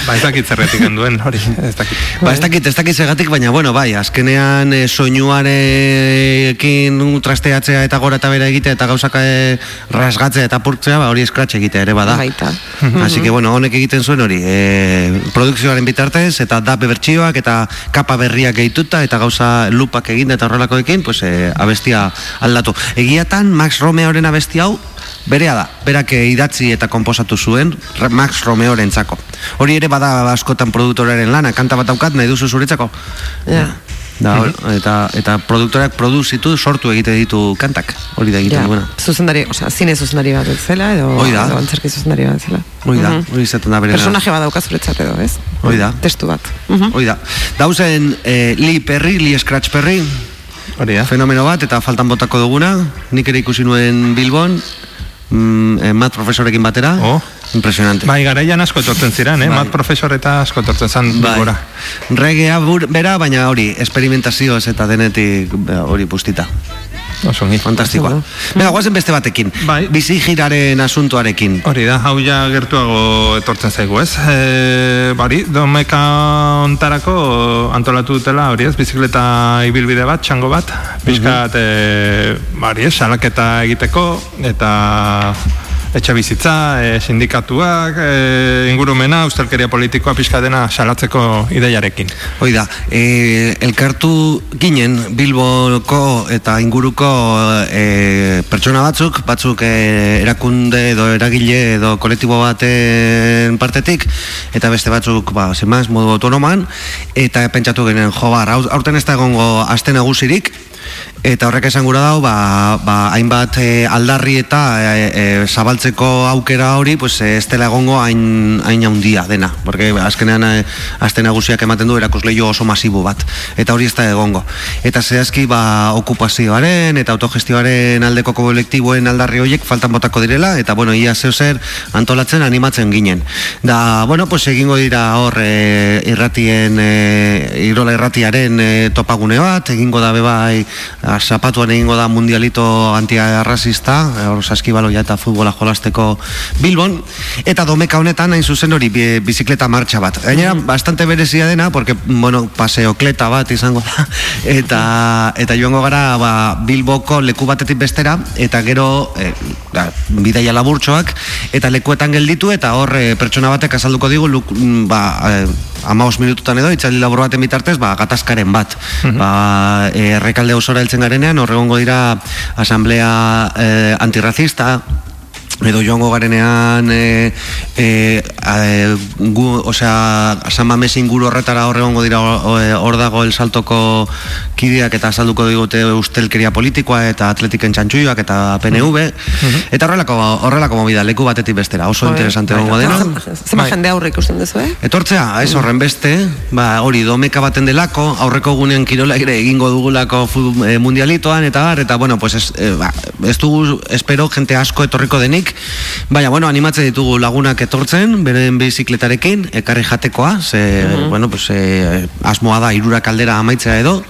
Ba, ez dakit zerretik duen, hori, ez dakit. Ba, ez dakit, ez dakit segatik, baina, bueno, bai, azkenean e, soinuarekin trasteatzea eta gora eta bera egitea eta gauzaka e, rasgatzea eta purtzea, ba, hori eskratxe egitea ere bada. Baita. Así que, bueno, honek egiten zuen hori, e, produkzioaren bitartez, eta dape bertsioak, eta kapa berriak gehituta, eta gauza lupak egin eta horrelakoekin, pues, e, abestia aldatu. Egiatan, Max Romeoren abesti hau, berea da, berak eh, idatzi eta konposatu zuen Max Romeoren txako. Hori ere bada askotan produktoraren lana, kanta bat daukat nahi duzu zuretzako. Ja. Da, hor- eta, eta produktorak produzitu, sortu egite ditu kantak, hori da egiten Ja, duena. zuzendari, osea, zine zuzendari bat zela, edo, Hoi da. edo antzerki zuzendari bat zela. Hori da, Mhm. hori izaten da bere Personaje bat dauka zuretzat edo, ez? Hoi da. Testu bat. Hoi da. Dauzen eh, Lee Perry, Lee Scratch Perry. Hori da. Fenomeno bat, eta faltan botako duguna. Nik ere ikusi nuen Bilbon, mm, eh, mat profesorekin batera. Oh. Impresionante. Bai, garaian asko etortzen ziren, eh? Bai. Mat profesor eta asko etortzen zan Bai. gora. Regea bur, bera, baina hori, esperimentazioz eta denetik eh, hori pustita. Oso ongi. Fantastikoa. Bega, guazen beste batekin. Bai. Bizi giraren asuntoarekin. Hori da, hau ja gertuago etortzen zaigu, ez? E, bari, domeka ontarako antolatu dutela, hori ez, bizikleta ibilbide bat, txango bat, pixkat, e, bari ez, salaketa egiteko, eta etxe bizitza, e, sindikatuak, e, ingurumena, ustelkeria politikoa pixka dena salatzeko ideiarekin. Hoi da, e, elkartu ginen Bilboko eta inguruko e, pertsona batzuk, batzuk e, erakunde edo eragile edo kolektibo baten partetik, eta beste batzuk, ba, zenbaz, modu autonoman, eta pentsatu genen, jo, bar, aurten ez da egongo aste nagusirik, Eta horrek esan gura dau, ba, ba, hainbat e, aldarri eta e, e, zabaltzeko aukera hori, pues, ez dela egongo hain, hain handia dena. Porque azkenean e, aste nagusiak ematen du erakusleio oso masibo bat. Eta hori ez da egongo. Eta zehazki ba, okupazioaren eta autogestioaren aldeko kolektiboen aldarri horiek faltan botako direla, eta bueno, ia zeu zer antolatzen animatzen ginen. Da, bueno, pues egingo dira hor e, irratien, e, irola irratiaren e, topagune bat, egingo da bebai zapatuan egingo da mundialito antiarrazista, e, hor saskibaloia eta futbola jolasteko Bilbon, eta domeka honetan hain zuzen hori bi- bizikleta martxa bat. Gainera, bastante berezia dena, porque, bueno, paseokleta bat izango da, eta, eta joango gara ba, Bilboko leku batetik bestera, eta gero e, da, bidaia laburtxoak, eta lekuetan gelditu, eta hor e, pertsona batek azalduko digu, luk, mm, ba, e, amaos minututan edo, itzaldi labur baten bitartez, ba, gatazkaren bat. Ba, e, osora heltzen garenean, hor egongo dira asamblea e, antirrazista, edo joango garenean e, e, e, gu, osea, San Mamés inguru horretara hor egongo dira hor dago el saltoko kideak eta azalduko digute ustelkeria politikoa eta atletiken txantxuioak eta PNV eta horrelako, horrelako movida leku batetik bestera. Oso interesante egongo dena. Zema jende aurre ikusten duzu, eh? Etortzea, ez horren beste, ba, hori domeka baten delako, aurreko gunean kirola ere egingo dugulako eh, mundialitoan, eta bar, eta bueno, pues ez, eh, ba, ez dugu, espero, jente asko etorriko denik, baina, bueno, animatzen ditugu lagunak etortzen, beren bizikletarekin, ekarri jatekoa, ze, bueno, pues, eh, asmoa da, irurak aldera amaitzea edo,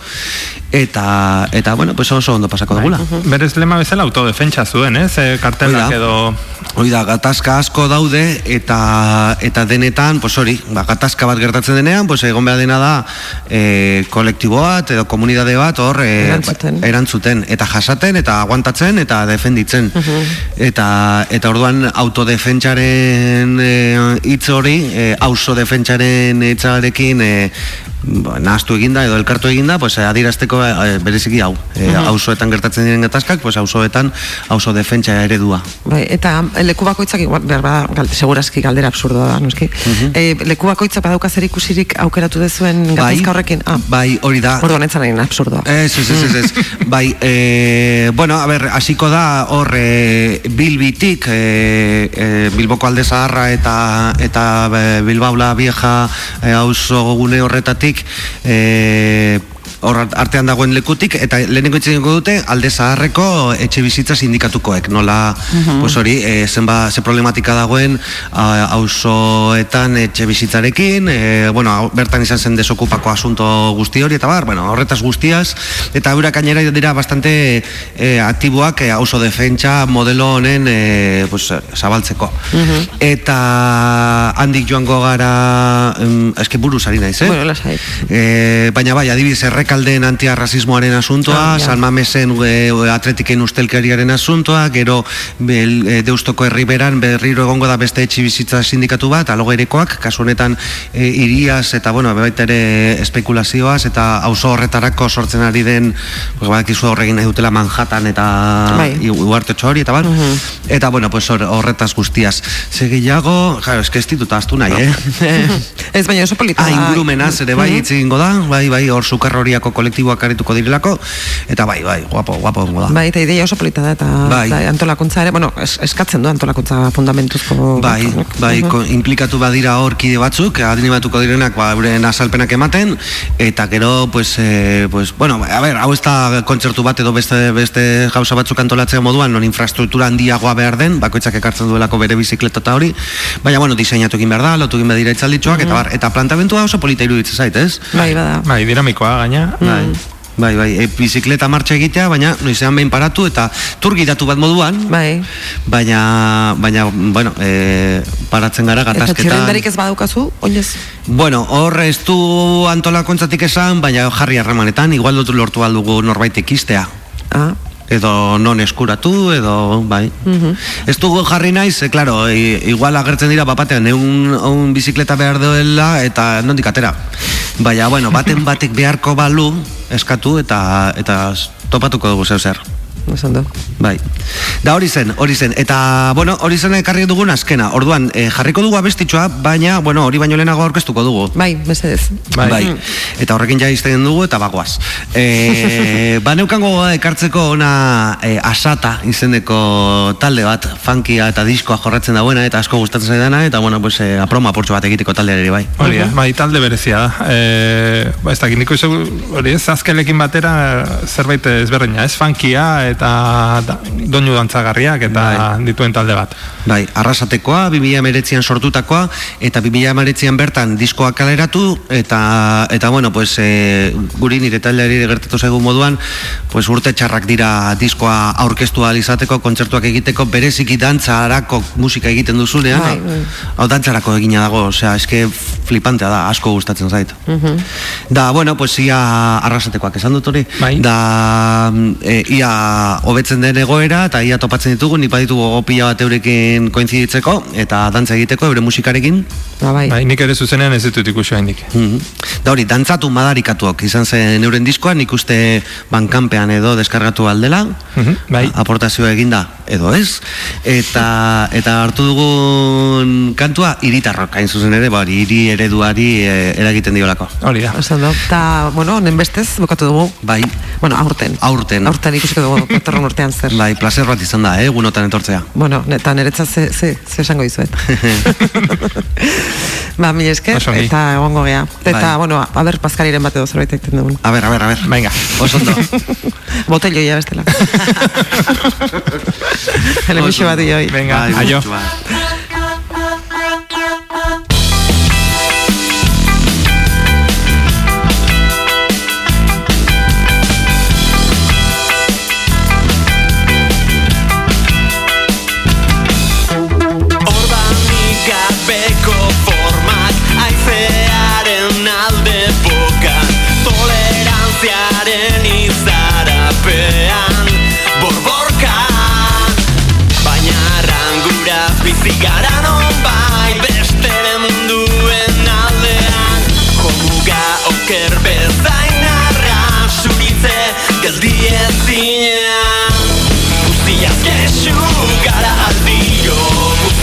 eta, eta bueno, pues oso ondo pasako dugula. Berez lema bezala autodefentsa zuen, ez? E, kartelak edo... Hoi da, gatazka asko daude eta eta denetan, pues hori, ba, gatazka bat gertatzen denean, pues egon behar dena da e, kolektibo bat edo komunidade bat hor e, Erantzuten. erantzuten eta jasaten eta aguantatzen eta defenditzen. Eta eta orduan autodefentsaren e, hitz hori, e, auzo defentsaren hitzarekin e, ba, nahaztu eginda edo elkartu eginda, pues, adierazteko eh, bereziki hau. E, auzoetan gertatzen diren gatazkak, pues, auzoetan auzo defentsa eredua. Bai, eta leku bakoitzak igual behar bada, gal, segurazki galdera absurdoa da, noski. Eh, leku bakoitzak badauka zer ikusirik aukeratu dezuen gatazka horrekin? Ah, Bai, hori da. Orduan ez zaren absurdoa. Ez, ez, ez, ez, bai, e, bueno, a ber, hasiko da hor e, Bilbitik, e, e, Bilboko alde zaharra eta eta e, Bilbaula vieja e, auzo gune horretatik e, hor artean dagoen lekutik eta lehenengo itzen dute alde zaharreko etxe bizitza sindikatukoek nola Mhm. pues hori e, zenba ze problematika dagoen auzoetan etxe bizitzarekin e, bueno bertan izan zen desokupako asunto guzti hori eta bar bueno horretaz guztiaz eta eurak gainera dira bastante e, aktiboak e, auzo defentsa modelo honen e, pues, zabaltzeko eta handik joango gara em, eske buruz ari naiz, eh? Bueno, lasai. E, baina bai, adibidez, errekaldeen antiarrazismoaren asuntoa, Ah, ja. San Mamesen e, atletiken ustelkeriaren asuntoa, gero bel, e, deustoko herriberan berriro egongo da beste etxi bizitza sindikatu bat, alogerekoak, kasu honetan e, iriaz eta, bueno, baita ere espekulazioaz eta auzo horretarako sortzen ari den, pues, badakizu horregin nahi dutela Manhattan eta Bai. uhartetxo hori, eta bar, eta, bueno, pues hor- horretaz guztiaz. Claro, es que ez ditut ahaztu nahi, eh? Ez baina oso polita. Ah, ingurumenaz ere bai Mhm. hitz egingo da, bai, bai, hor sukarroriako kolektiboak arituko direlako, eta bai, bai, guapo, guapo da. Bai, eta ideia oso polita da, eta Bai. da, antolakuntza ere, bueno, es, eskatzen du antolakuntza fundamentuzko. Bai, bai, Mhm. ko- implikatu badira hor kide batzuk, animatuko direnak, ba, euren azalpenak ematen, eta gero, pues, eh, pues, bueno, a ver, hau ez da kontzertu bat edo beste, beste gauza batzuk antolatzea moduan, non infrastruktura handiagoa behar den, bakoitzak ekartzen duelako bere bizikleta eta hori, baina, bueno, diseinatu egin behar da, lotu egin behar dira itzalditxoak, eta bar, eta plantamentua oso polita iruditzen zait, ez? Bai, bada. Bai, dinamikoa gaina. Bai. Bai, bai, e, bizikleta martxa egitea, baina noizean behin paratu eta turgiratu bat moduan. Bai. Baina, baina, bueno, e, paratzen gara Eta gatazketan. txirrendarik ez badaukazu, oinez. Bueno, hor ez du antolakontzatik esan, baina jarri harremanetan, igual dut lortu aldugu norbait ikistea. Ah. Edo non eskuratu, edo, bai. Ez dugu jarri naiz, e, claro, i- igual agertzen dira bapatean, egun un bizikleta behar duela eta nondik atera. Baina, bueno, baten batek beharko balu eskatu eta eta topatuko dugu zeu zer. Esan du. Bai. Da hori zen, hori zen. Eta, bueno, hori zen ekarri dugun azkena. Orduan, eh, jarriko dugu abestitxoa, baina, bueno, hori baino lehenago aurkeztuko dugu. Bai, mesedez. Bai. Eta horrekin ja izten dugu eta bagoaz. E, ba neukango gogoa ekartzeko ona e, asata izeneko talde bat, funkia eta diskoa jorratzen dauena eta asko gustatzen zaidana eta bueno, pues e, aproma portxo bat egiteko taldeari ere bai. Hori bai, talde berezia da. E, ba, ez dakit, niko iso, hori ez, azkelekin batera zerbait ezberdina, ez funkia eta da, doinu dantzagarriak eta dituen talde bat. Bai, arrasatekoa, 2019an sortutakoa, eta 2019an bertan diskoa kaleratu, eta, eta bueno, pues, e, guri nire taldeari gertatu zaigu moduan, pues, urte txarrak dira diskoa aurkeztu izateko, kontzertuak egiteko, bereziki dantzarako musika egiten duzunean, Bai, bai. hau dantzarako egina dago, osea, eske flipantea da, asko gustatzen zait. Mhm. Da, bueno, pues ia arrasatekoak esan dut hori. Da, mm, e, ia hobetzen den egoera eta ia topatzen ditugu, nipa ditugu gopila bat eurekin koinziditzeko eta dantza egiteko eure musikarekin. Ba, bai. Bai, nik ere zuzenean ez ditut ikusi haindik. Mhm. Da hori, dantzatu madarikatuak izan zen euren diskoa, nik uste bankanpean edo deskargatu aldela, bai. aportazioa eginda edo ez, eta eta hartu dugun kantua iritarrok, hain zuzen ere, ba, hori, hiri ereduari e, eragiten diolako. Hori da. Esan du. Ta, bueno, honen bestez, bukatu dugu. Bai. Bueno, aurten. Aurten. Aurten ikusiko dugu, datorren urtean zer. Bai, placer bat izan da, eh, egunotan etortzea. Bueno, eta niretzat ze, ze, ze esango dizuet. ba, mi esker, Oso ongi. eta egongo gea. Eta, Bai. bueno, a ber, paskariren bat edo zerbait egiten dugun. A ber, a ber, a ber. Venga. Oso ondo. Botello ya bestela. Elemixo bat dioi. Venga, Bai, aio.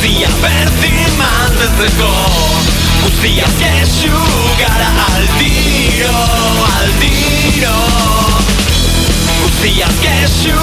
Guztia berdin mantentzeko Guztiaz kexu gara aldiro Aldiro Guztiaz kexu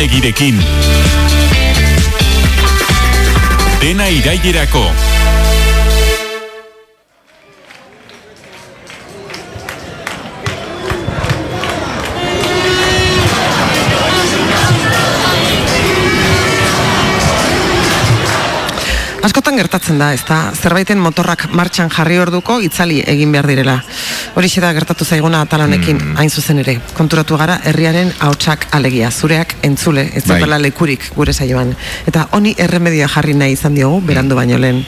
Tesa Andonegirekin. Dena irailerako. Askotan gertatzen da, ez da, zerbaiten motorrak martxan jarri orduko itzali egin behar direla. Horixe da gertatu zaiguna atal honekin, hain zuzen ere. Konturatu gara herriaren ahotsak alegia, zureak entzule, ez Bai. lekurik gure saioan. Eta honi erremedia jarri nahi izan diogu, berandu baino lehen.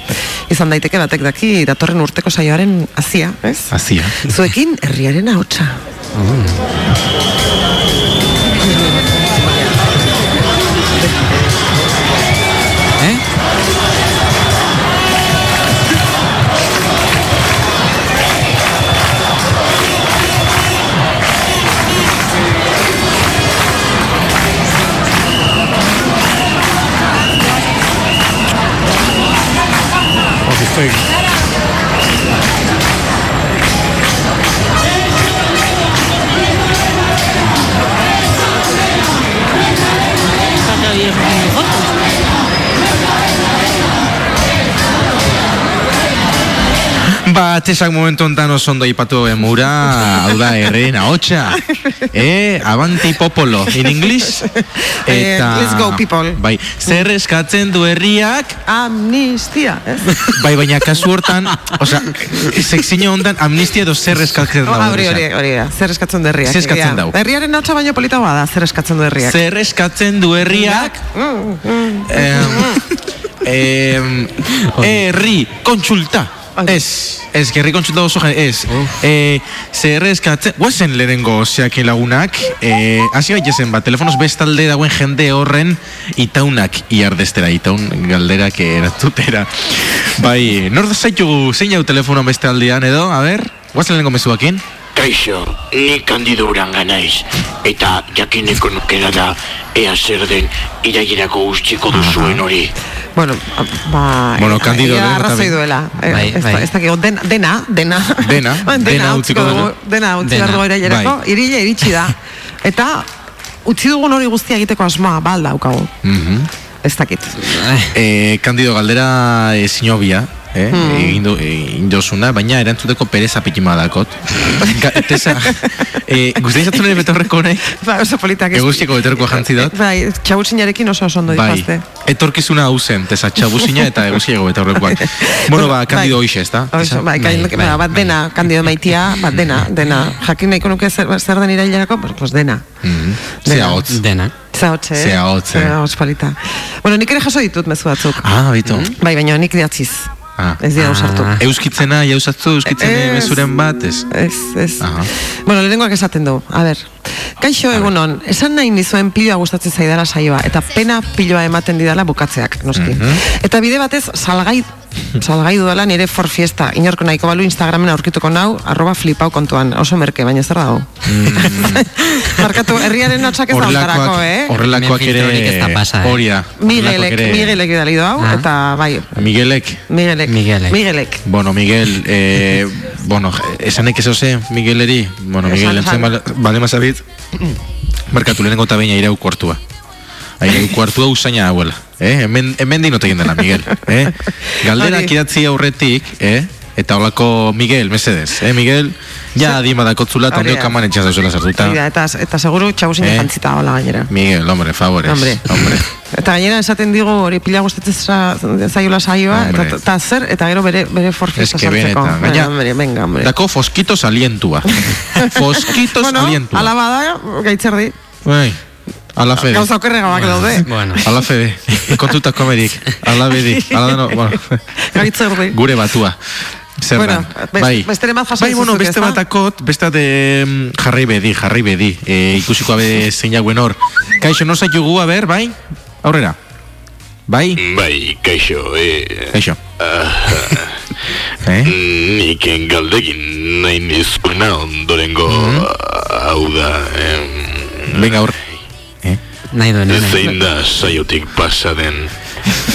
Izan daiteke batek daki datorren urteko saioaren hasia, ez? Hasia. Zuekin herriaren ahotsa. Eh? Ba, tesak momentu ontan oso ondo ipatu emura, hau da, erren ahotsa. Eh, avanti popolo, in English. Eh, let's go, people. Bai, zer eskatzen du herriak, Amnistia, ez? bai, baina kasu hortan, osea, sekzio ondan amnistia edo zer eskatzen Oh, da. hori, hori, hori zer eskatzen du herriak. Zer eskatzen dau? Herriaren hotza baino politagoa da, zer eskatzen du herriak. Zer eskatzen du herriak, em, em, herri kontsulta. Ez, ez, gerri kontsulta oso jende, ez. Eh, zer eskatzen, guazen lehenengo zeakin lagunak, eh, hasi gaitezen, ba, telefonos bestalde dagoen jende horren itaunak iardestera, itaun galderak eratutera. Bai, nor zaitugu zein hau telefono bestaldean edo, a ber, guazen lehenengo mezuakin? Kaixo, ni kandido uranga naiz, eta jakineko nukera da, ea zer den irailerako ustiko duzuen hori. Bueno, ba... Bueno, eh, lehenengo eta arrazoi duela. Eh, Bai, ez, bai. ez dakigu, dena, dena, dena. Dena, dena utziko dugu. Dena utzi behar dugu irailerako. bai. Irile iritsi da. Eta utzi dugun hori guztia egiteko asmoa bal daukagu. Mhm. Ez dakit. Eh, Kandido galdera e, sinobia, eh? Hmm. egin, du, egin dozuna, baina erantzuteko pereza pikima dakot. Ga, tesa, eh, guzti izatzen ere betorreko honek, Ba, oso politak eguztiko betorreko jantzi dut. Bai, txabuzinarekin oso oso ondo Bai, dipazte. etorkizuna hau zen, tesa, txabuzina eta eguzkiago betorrekoak. bueno, ba, kandido Bai. hoxe, ez da? Bai, bai, bai, bat dena, kandido maitia, bat dena, dena. Jakin nahiko nuke zer, zer den irailerako, pues, pues dena. Mhm. Dena. Zea hotz. Dena. Zahotxe, eh? Zea hotz, eh? Zea hotz polita. Bueno, nik ere jaso ditut mezu batzuk. Ah, bitu. Bai, baina nik idatziz. Ah. Ez dira usartu. Euskitzena, jauzatzu, euskitzen Ez. mezuren bat, ez? Ez, ez. Aha. Bueno, lehenengoak esaten du. A ber, kaixo egunon, esan nahi nizuen piloa gustatzen zaidala saioa, eta pena piloa ematen didala bukatzeak, noski. Mhm. Eta bide batez, salgai, salgai dudala nire for fiesta, inorko nahiko balu Instagramen aurkituko nau, arroba flipau kontuan, oso merke, baina zer dago? Markatu, herriaren atxak ez dautarako, eh? Mm. horrelakoak ere, ez da pasa, eh? hori da. Miguelek, ere- Miguelek bidali du hau, Ah. eta bai, Miguelek, Miguelek, Miguelek. Miguelek. Bueno, Miguel, eh, bueno, esanek eso ze, Migueleri, bueno, Miguel, entzen bale, bale mazabit, markatu lehenengo eta baina irau kuartua. Aireu kuartua usaina hauela, eh? Hemen, hemen dinot egin dela, Miguel, eh? Galderak Hori. idatzi aurretik, eh? Eta holako Miguel, mesedez, eh, Miguel? Ja, adima dakotzula, eta Hori ondio da. kaman etxaz dauzela sartuta. Da, eta, eta seguru txabuzin Eh? jantzita hola gainera. Miguel, hombre, favores. Hombre. hombre. Eta gainera esaten digu hori pila gustatzen za- zaiola saioa, eta, eta zer, eta gero bere, bere Es que sartzeko. benetan, gaina- Hombre, venga, hombre. Dako foskitos alientua. foskitos bueno, alientua. ala bada, gaitzerdi. Bai, ala fede. Gauza okerregabak daude. Bueno. Ala fede, kontutako merik, ala bedi, ala no, bueno, Gaitzerdi. gure batua. Zer Bueno, da? bes- bai. besteren bat jaso Bai, bueno, beste ezta? batakot, beste de mm, jarrai bedi, jarrai bedi. E, ikusiko abe zein jauen hor. Kaixo, no zaitugu, a ber, bai? Aurrera. Bai? Bai, kaixo, eh... Kaixo. eh? Nik galdegin nahi nizkuena ondorengo hau da... Em, Venga, aurre. Nahi duen, zein da saiotik pasa den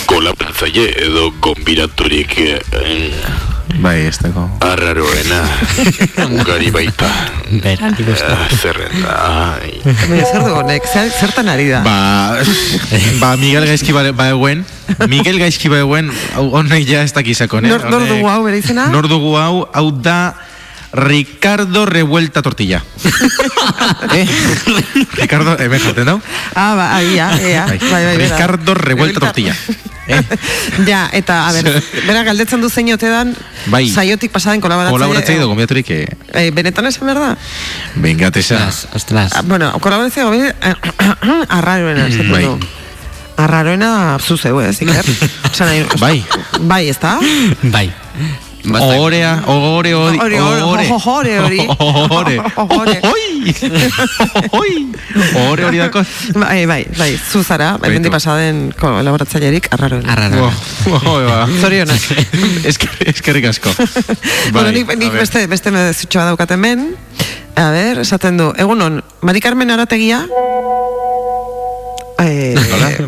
kolaboratzaile edo gonbiraturik eh, Bai, ez dago. arraroena ugari baita. Berari Eh, Zerrenda, ai. Zer du honek, zer, zertan ari da? Ba, ba Miguel gaizki ba, ba eguen, Miguel gaizki ba eguen, honek ja ez dakizako, ne? Nor, nor dugu hau bere izena? Nor dugu hau, hau da Ricardo Revuelta Tortilla. eh? Ricardo, hemen jaten dau? Ah, ba, aia, ea. Bai. Bai, bai, bera. Ricardo Revuelta Tortilla. Eh? Ja, eta, a ber, bera galdetzen du zein ote dan, Bai. saiotik pasaden kolaboratzaile. Kolaboratzaile edo gomiaturik, eh, Eh, benetan esan behar da? venga, tesa. Ostras. Ah, bueno, kolaborazio gobe, arraroena, esaten Bai. du. Arraroena zuzeu, ez, Iker? Esan nahi, Bai. bai, ez da? Bai. Ohorea, ohore, hori, ohore. ohore, hori. Ohore. Ohore. Ohore hori dako. Bai, bai, bai, zuzara, bai, mendi pasaden kolaboratzailerik. Arraro. Oh, ba. Zorionak. Esker- Eskerrik asko. bueno, Bai, nik, nik a ber. beste, beste mezutxoa daukaten ben. A ber, esaten du, egunon, Mari Carmen Arategia, Eh,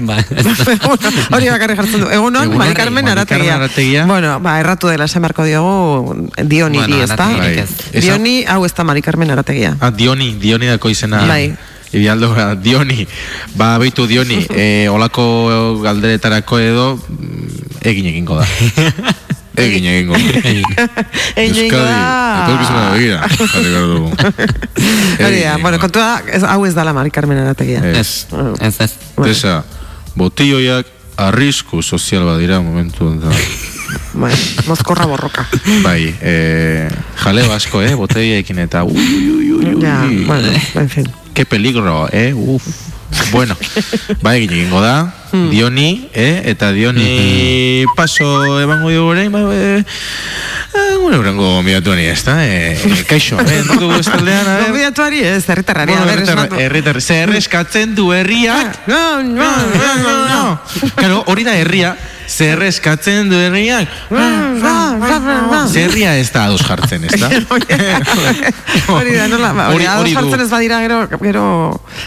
Ba, hori bakarri jartzen du. Egunon, Mari Carmen Arategia. Arategia. Bueno, ba, erratu dela esan beharko diogu Dioni Bueno, bueno, ez da? Arategirik ez. Esa- Dioni, hau ez da Mari Carmen Arategia. Ah, Dioni, Dioni dako izena. Bai. Idealdo, ba, Dioni. Ba, beitu Dioni, eh, olako galderetarako edo mm, egin egingo da. Egin egingo da. Egingo da. etorkizuna begira. Dugu. Hori da, bueno, kontua, ez, hau ez dala Mari Carmen Arategia. Ez. Ez, ez. Tesa, botilloiak arrisku sozial badira momentu honetan. Bai, mozkorra borroka. Bai, eh, jaleo asko, eh, botelleekin eta ui, ui, ui, ui, Ja, ui. bueno, en fin. Qué peligro, eh, uf. Bueno, ba egin egingo da, Hmm. Dioni, eh, eta Dioni paso ebango dugu orain, ba, eh, eh, gure urrengo miratuani, ez da, eh, kaixo, eh, dugu ez taldean, a ver. Gonbidatuari ez, herritarrari, Bueno, a ber, herritar, esnatu. herritar, zer eskatzen du herriak, No, no, no, no, no. Claro, hori da herria, zer eskatzen du herriak, zer herria ez da ados jartzen, ez da? Hori da, nola, ba, hori, du. jartzen ez badira, gero, gero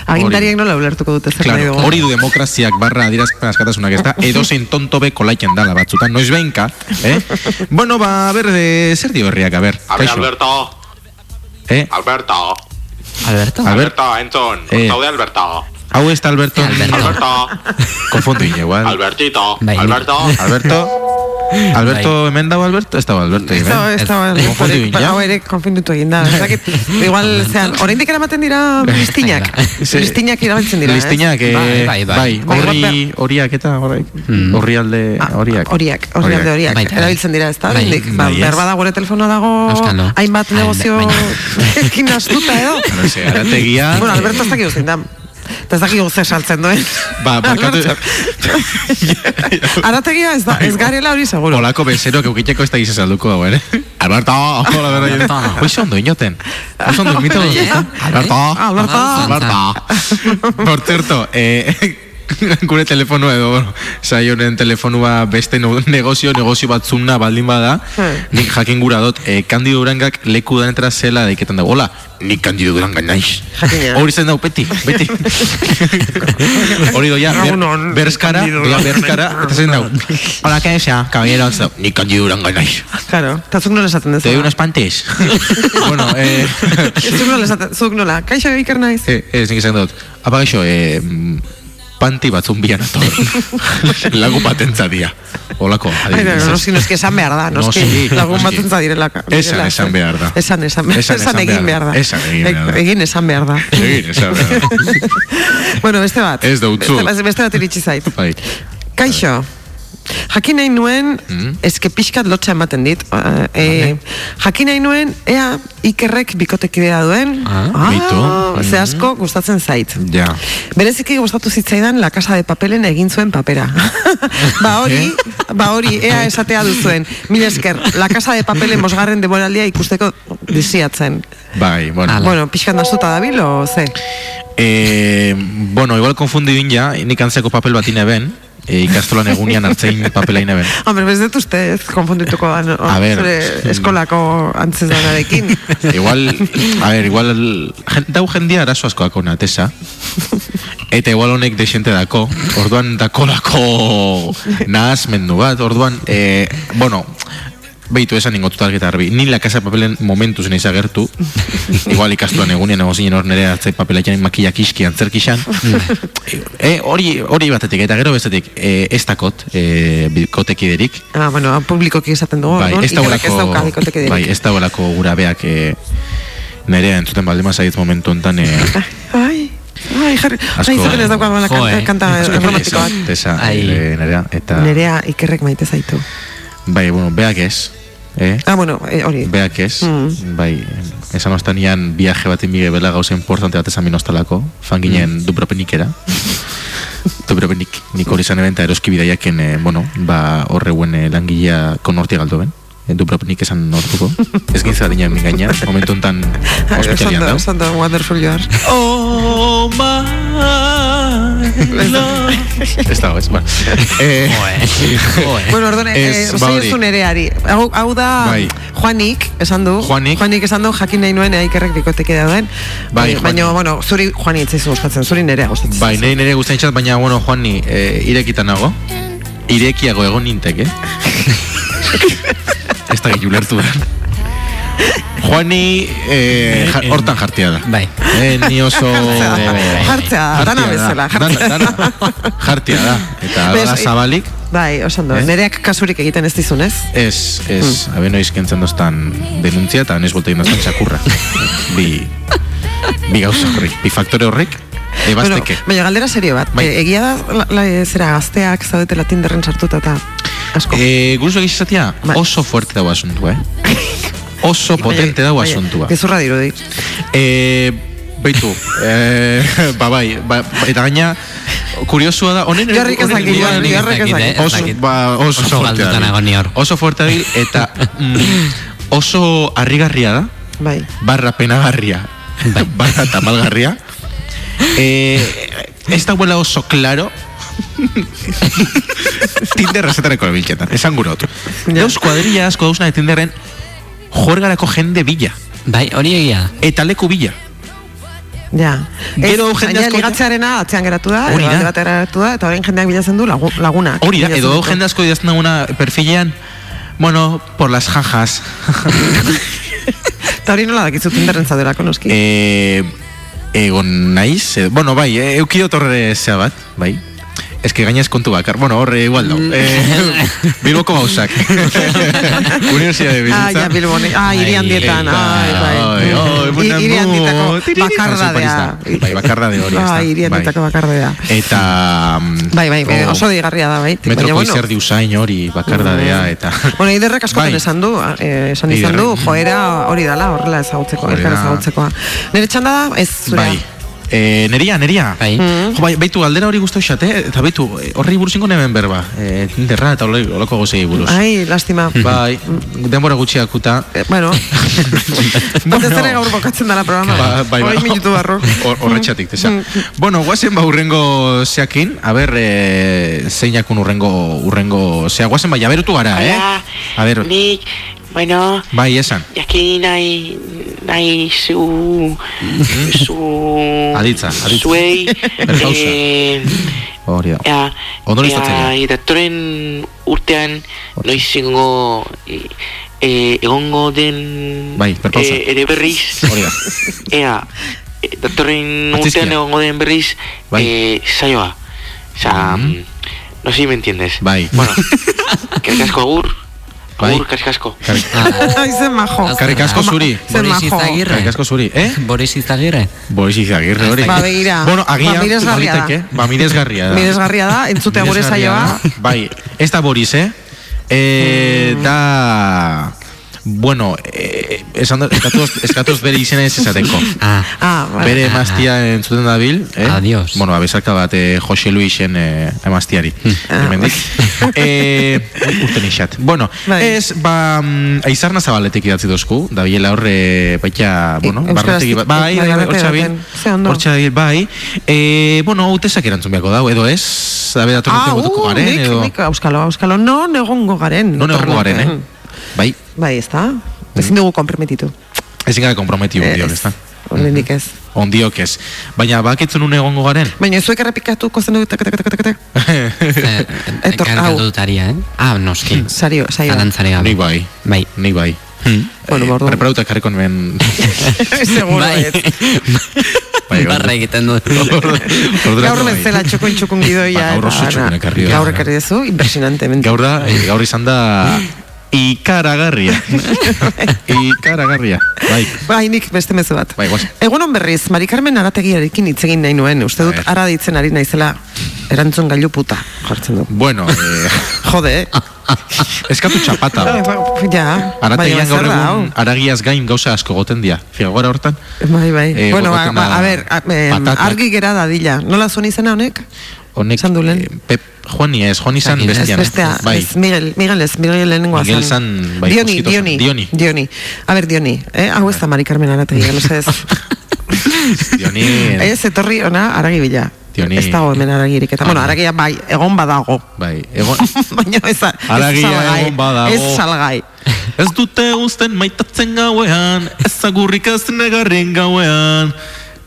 agindariek nola ulertuko dute zer Claro, hori du demokraziak barra adirazpen askatasunak ez da, edo zein tonto be kolaiken dala batzutan, noiz behinka, eh? bueno, ba, a ber, de, zer dio herriak, a ber, A ver, kaixo, Alberto, eh? Alberto. Alberto? Alberto, entzun, Eh. zaude Alberto. Hau ez da Alberto. Alberto. Konfundu igual. Albertito. Bai, Alberto. Alberto. Alberto, hemen dago Alberto? Ez dago Alberto. estaba, Konfundu egin, ja? hau ere konfindutu egin da. Ez dakit, igual, zean, oraindik eramaten dira listinak. Listinak irabiltzen dira, ez? Listinak, eh, Bai, bai, bai. bai, horri, horiak eta horrek, horri alde, horiak. Horiak, horiak, horiak, Baita. erabiltzen dira, ez da, Bai, oraindik. Ba, bai, ez. behar bada gure telefonoa dago, hainbat negozio ekin astuta edo. No sé, arategia... Bueno, Alberto ez dakigu zein da. Eta ez dakigu ze saltzen duen. Ba, barkatu... Arategia ez da, ez garela hori seguro. Olako bezero, keukiteko ez da gize salduko hau, ere? Alberto! Hola, Alberto! Oiz ondo, inoten. Oiz ondo, mito. Alberto! Alberto! Alberto! Por cierto, eh, gure telefono edo, bueno, saionen telefonua beste no- negozio, negozio batzuna baldin bada, nik jakin gura dut, eh, Kandido Durangak leku danetara zela daiketan dago, hola, nik Kandido Duranga naiz. Hori zen dau, beti, beti. Hori doia, ber, berskara, doia berskara, eta zen dau. Hola, ¿qué desea, caballero? Ez dau, Nik Kandido Duranga naiz. Claro, eta zuk nola esaten dezu. Te doy unos panties. bueno, eh... Zuk nola esaten, zuk nola, kaixo iker naiz. Eh, ez nik esan dut. Apa gaixo, eh, panti batzun bian ator. Lagu batentza dia. Olako, Ai, adibidez. no, noski, noski esan behar da, noski, Noski, lagun noski. batzentza direla. Esan, esan eh. behar da. Esan, esan, Esan, esan, egin behar da. Esan, egin behar da. Egin esan behar da. Egin, esan behar da. bueno, beste bat. Ez deutzu. Beste, beste bat iritsi zait. Bai. Kaixo, jakin nahi nuen, Mm. eske pixkat lotxa ematen dit, uh, e, jakin nahi nuen, ea ikerrek bikotekidea duen, Ah, beitu. ze asko gustatzen zait. Ja. Bereziki gustatu zitzaidan La Casa de Papelen egin zuen papera. ba hori, ba hori, ea esatea duzuen. Mil esker, La Casa de Papelen bosgarren demoraldia ikusteko disiatzen. Bai, bueno. Bueno, pixkat nastuta dabil, o ze? Eh, bueno, igual konfundi din ja, nik antzeko papel bat ineben, e, ikastolan egunian hartzein papela ineben. Hombre, bez dut ustez, konfundituko da, no? A zure eskolako antzezanarekin. igual, a ver, igual, jen, dau jendia arazo asko dako natesa. Eta igual honek desente dako, orduan dakolako nahazmendu bat, orduan, eh, bueno, Beitu esan ningo tutalketa arbi. Ni la casa de papelen momentuz naiz agertu. Igual ikastuan egunean nago zinen hor nere hartzai papelatzen makillak iski antzerkixan. e, hori, hori batetik, eta gero bestetik, e, ez dakot, e, bikotekiderik. Ah, bueno, publikoki esaten dugu, Bai, ez dauka dagoelako, bikotekiderik. bai, ez dagoelako gura beak e, nerea entzuten baldin mazaiz momentu hontan e, Ai, ai, jarri, ai, zaten ez dauka bala kanta, eh. kanta romantiko bat. Tesa, e, nerea, eta... Nerea ikerrek maite zaitu. Bai, bueno, beak ez. Eh? Ah, bueno, eh, hori. Beak ez, Mm. bai, esan ostanian viaje bat inbige bela gauza importante bat esan minostalako, fan ginen Mm. Dubropenikera. Dubropenik, nik hori zan ebenta eroski bidaiaken, eh, bueno, ba, horreuen eh, langilea konortia galdu ben. Eh, Dubropenik esan nortuko. Ez gintza dinen gaina, momentu enten ospitalian Ondo, dau. ondo, wonderful you are. Oh my love. Ez dago, ez, bueno. Eh, Bueno, orduan, eh, Ez, ba zei hori. ez du nereari. Hau, hau da, Bai. Juanik, esan du. Juanik. Juanik esan du, jakin nahi nuen, eikerrek bikoteke dauden. Bai, Eh, Baina, bueno, zuri Juani itzaizu gustatzen, zuri nerea gustatzen. Bai, nahi nire txat, baina, bueno, Juan, ni eh, irekitan nago. Irekiago egon ninteke. Ez da gehiu lertu da. Juani eh, ja- hortan jartia da. Bai. Eh, ni oso... Jartzea, dana bezala, jartzea. Dana, dana, jartia da. Eta dana eh, zabalik, Bai, osan du, Eh? nereak kasurik egiten ez dizunez. ez, ez, mm. abeno izkentzen doztan denuntzia eta nes boltegin doztan txakurra. bi, bi gauza horrek, bi faktore horrek, ebazteke. Bueno, baina galdera serio bat. Bai. Eh, egia da, la, la, zera gazteak zaudetela Tinderren sartuta eta asko. Eh, guruzo egizatia, oso fuerte dago asuntua, eh? Oso potente dago Baina, asuntua. Gezurra dirudi. Eh, beitu, eh, ba bai, ba, ba, eta gaina, kuriosua da, honen... Jorrik ez dakit, honen- Jorrik ez dakit, eh, ez Oso, ba, oso, Oso fuerte hor. Oso fuerte dabil, eta mm, oso harrigarria da, Bai. barra penagarria, barra tamalgarria. Eh, ez da huela oso claro, Tinder resetareko bilketan, esan gurot. Dauz kuadrilla asko dauzna de Tinderren, jorgarako jende bila. Bai, hori egia. Eta leku bila. Ja. Gero Ez, jende asko- ligatzearena atzean geratu da, Hori da. geratu da, eta orain jendeak bilatzen du lagu, lagunak. Hori da, edo jende asko idazten duguna perfilean, bueno, por las jajas. Eta hori nola dakizu Tinderren zauderako noski. eh, egon naiz, bueno, bai, eh, eukio zea bat, bai, Que gainez kontu bakar. Bueno, horre igual dau. Eh, Bilboko gauzak. Universidade de Ah, ja, Bilbon. Ah, hiri handietan. Ai, bai. Ai, ai, I- buena hiri handietako mo. Tiriri. bakardadea. Bai, bakardade hori. ez da. Bai, hiri handietako bakardadea. Eta... mm, Bai, bai, bai, oh, oso digarria da, bai. Metroko bueno, Mm. izerdi usain hori, bakardadea, eta... Bueno, iderrek askotan Bai. esan du, eh, esan izan du, joera hori dala, horrela ezagutzeko, elkar ezagutzekoa. Nire txanda da, ez zurea. Bai. E, neria, neria. Bai. Jo, bai, baitu, aldera hori guztu xate, eta baitu, eh, horri buruz ingo nemen berba. E, Tinderra eta hori olako gozei buruz. Ai, lastima. Bai, denbora gutxiakuta. Eh, bueno, batez ere gaur bokatzen dala programa. Ba, bai, bai. minutu barru. Hor- Horretxatik, tesa. bueno, guazen ba urrengo zeakin, a ber, e, zeinakun urrengo, urrengo, zea, guazen ba, jaberutu gara, eh? A ber, nik, bueno, bai, esan. jakin nahi, nahi zu, zu... Aditza, aditza. Zuei, Bergauza. eh, Hori da. ea, Ondo listatzen urtean, noiz ingo, eh, eh, egongo den Bai, perpausa. eh, ere berriz, Hori da. ea, datorren urtean egongo den berriz, Bai. eh, saioa. O sea, mm, no sé si me entiendes. Bai. Bueno, karikasko agur. Agur karikasko. Ai, zen majo. Karrik asko zuri. Zen Boris. Izagirre. Karrik asko zuri, eh? Boris Izagirre. Boris Izagirre hori. Ba, begira. Bueno, agian, Ba, miresgarria da. Ba, miresgarria da. Miresgarria da, entzutea gure saioa. Bai, ez da Boris, eh? Eh, da... Bueno, eh, esan da, eskatuz, eskatuz bere izena ez esateko. Ah, Ah, bai. Bere emaztia entzuten dabil, eh? Adios. Bueno, abezarka bat eh, Jose Luisen eh, emaztiari. Ah, Hemendik. eh, urten ixat. Bueno, Bai. ez, ba, mm, aizarna zabaletik idatzi dozku, da biela horre, baita, bueno, Euskaraz- barnetegi bat, bai, bai, bai, hortxa bil, hortxa bil, bai, eh, bueno, utesak erantzun beharko dau, edo ez, dabe datorren Ah, urte uh, garen, nik, edo, nik, auskalo, auskalo, no negongo garen. non egongo garen, eh? Bai, Bai, ez da. Ezin dugu komprometitu. ezin gara komprometitu Ez. ondiok, ez da? Horrendik ez. Ondiok ez. Baina, bakitzen nun egongo garen? Baina zuek errepikatuko zen dut, tak, tak, tak, tak, tak. eh, Etor- hau. eh? Ah, noski. Sario, saio. Zalantzare gabe. Ni bai, Bai. ni bai. Bueno, Eh, bordu. Preparauta karriko nuen... Seguro Bai. ez. Bai, gaur- Barra egiten du. Gaur bai. bezala txukun txukun gidoia. Ba, gaur oso txukun ekarri da. Gaur ekarri duzu, impresionantemente. Gaur da, eh, gaur izan da ikaragarria. ikaragarria. Bai, Bai, nik beste mezu bat. bai, guaz. Egunon berriz, Mari Carmen arategiarekin hitz egin nahi nuen. Uste dut A ara ditzen ari naizela erantzun gailu puta jartzen du. Bueno, eh, Jode, eh? eskatu txapata. Ja, Arategian baina gaur hau? egun aragiaz gain gauza asko goten dia. Figura hortan? Bai, bai. Eh, bueno, ba, ba, da a ber, a, em, argi gera dadila. Nola zuen izena honek? Honek, eh, Pep, Juani ez, Juani zan ez, Ez bestian. bestea, Bai, ez Miguel, Miguel ez, Miguel lehenengoa Miguel zan. bai, Dioni. Dioni, Dioni. Dioni. A ber, Dioni, eh? Hau ez da Mari Carmen arategia, no ez. Dioni, Ez, etorri ona aragi bila. Dioni. Ez dago hemen aragirik. Eta, bueno, aragia bai, egon badago. bai, egon, Baina ez, ez Aragia salgai. egon badago. Ez salgai. Ez dute uzten maitatzen gauean, ez agurrik ez negarren gauean.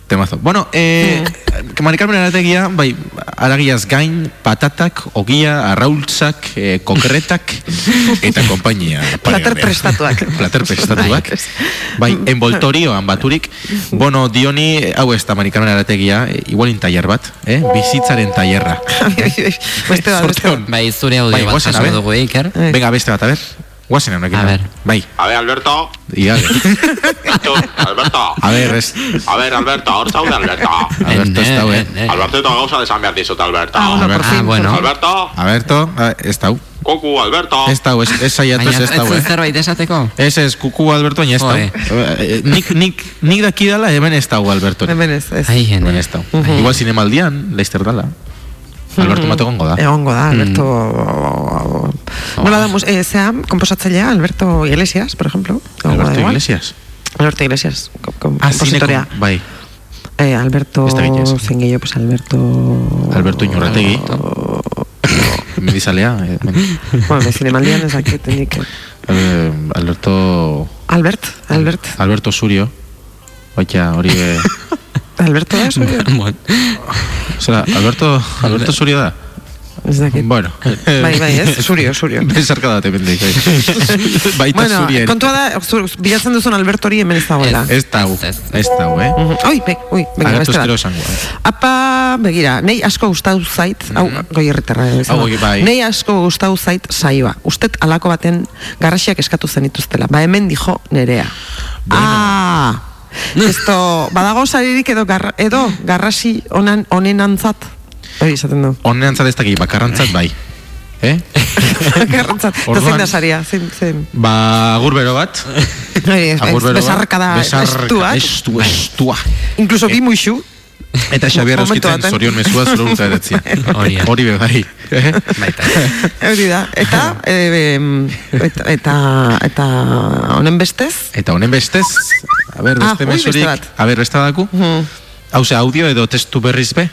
Temazo. Bueno, eh, Hmm. Mari Carmen arategia, bai, aragiaz gain, patatak, ogia, arraultzak, eh, kokretak, eta kompainia. Plater paregarria. prestatuak. Plater prestatuak. bai, envoltorioan baturik. Bueno, Dioni, hau ez da Mari Carmen arategia, eh, igualin tailer bat, eh? bizitzaren tailerra. beste bat, beste bat. Bai, zure audio Bai, bat dugu, Iker. Eh. Venga, beste bat, a ver. Guazen honekin. A ver. Bai, A ver, Alberto. igale. Alberto, Alberto. A ver, ez... A ver, Alberto, hor zaude, Alberto. Alberto ez dau, eh? eh. Alberto, eta gauza desan behar dizut, Alberto. Ah, bueno, por Alberto. fin. Ah, bueno. Alberto, Alberto, ah, ez dau. Kuku, Alberto. Ez dau, ez, ez saiatu ez Baina, ez dau, ez eh? zerbait esateko? Ez ez, kuku Alberto, ez dau. Joe. Eh, Nik, nik, nik daki dala, hemen ez dau Alberto. Hemen ez, ez. Ai, Hemen jene. ez dau. Igual zinemaldian, Leister dala. Alberto bat egongo da. Egongo da, Alberto... Mm. Nola da, mus- eh, zea, komposatzailea, Alberto Iglesias, por ejemplo. Alberto. Iglesias. Alberto Iglesias, com, com, Ah, bai. Eh, Alberto... Gehiago, pues Alberto... Alberto Iñurrategi. Medizalea. eh, men- Bueno, de zinemaldian ez dakit, nik... eh, Alberto... Albert, Albert. Alberto Surio. Baita, hori... eh, Alberto da, zure? Bueno, Zera, Alberto, Alberto Surio da? Ez dakit. Bueno. Bai, bai, ez? Surio, surio. Besarka da temendik. Baita bueno, zurien. kontua da, zu- bilatzen duzun Alberto hori hemen ez dagoela. Ez dau, ez dau, eh? Mhm. Oi, be, ui, begira, Agatu beste esango. Apa, begira, nei asko gustatu zait, hau, goi herritarra ez. Hau, bai. Nei asko gustatu zait saioa. Ustet alako baten garrasiak eskatu zenituztela. Ba, hemen dijo nerea. Ah, esto, badago saririk edo, garra, edo garrasi onan, onenantzat. Hori esaten du. Honean ez dakit, bakarrantzat bai. Eh? Garrantzat. Eta zein da saria, zein, zein. Ba, agur bero bat. Agur bero Besarka- estuak. Estu, estua. Inkluso bi muixu. Eta Xabier baten. zorion mesua zure urte edatzia. Hori. Be bai. Eh? Hori da. Eta, e, em, eta, eta, eta honen bestez, Eta honen bestez, a ber, Ah, beste beste mesurik, a ber, beste badaku? Hau audio edo testu berriz be?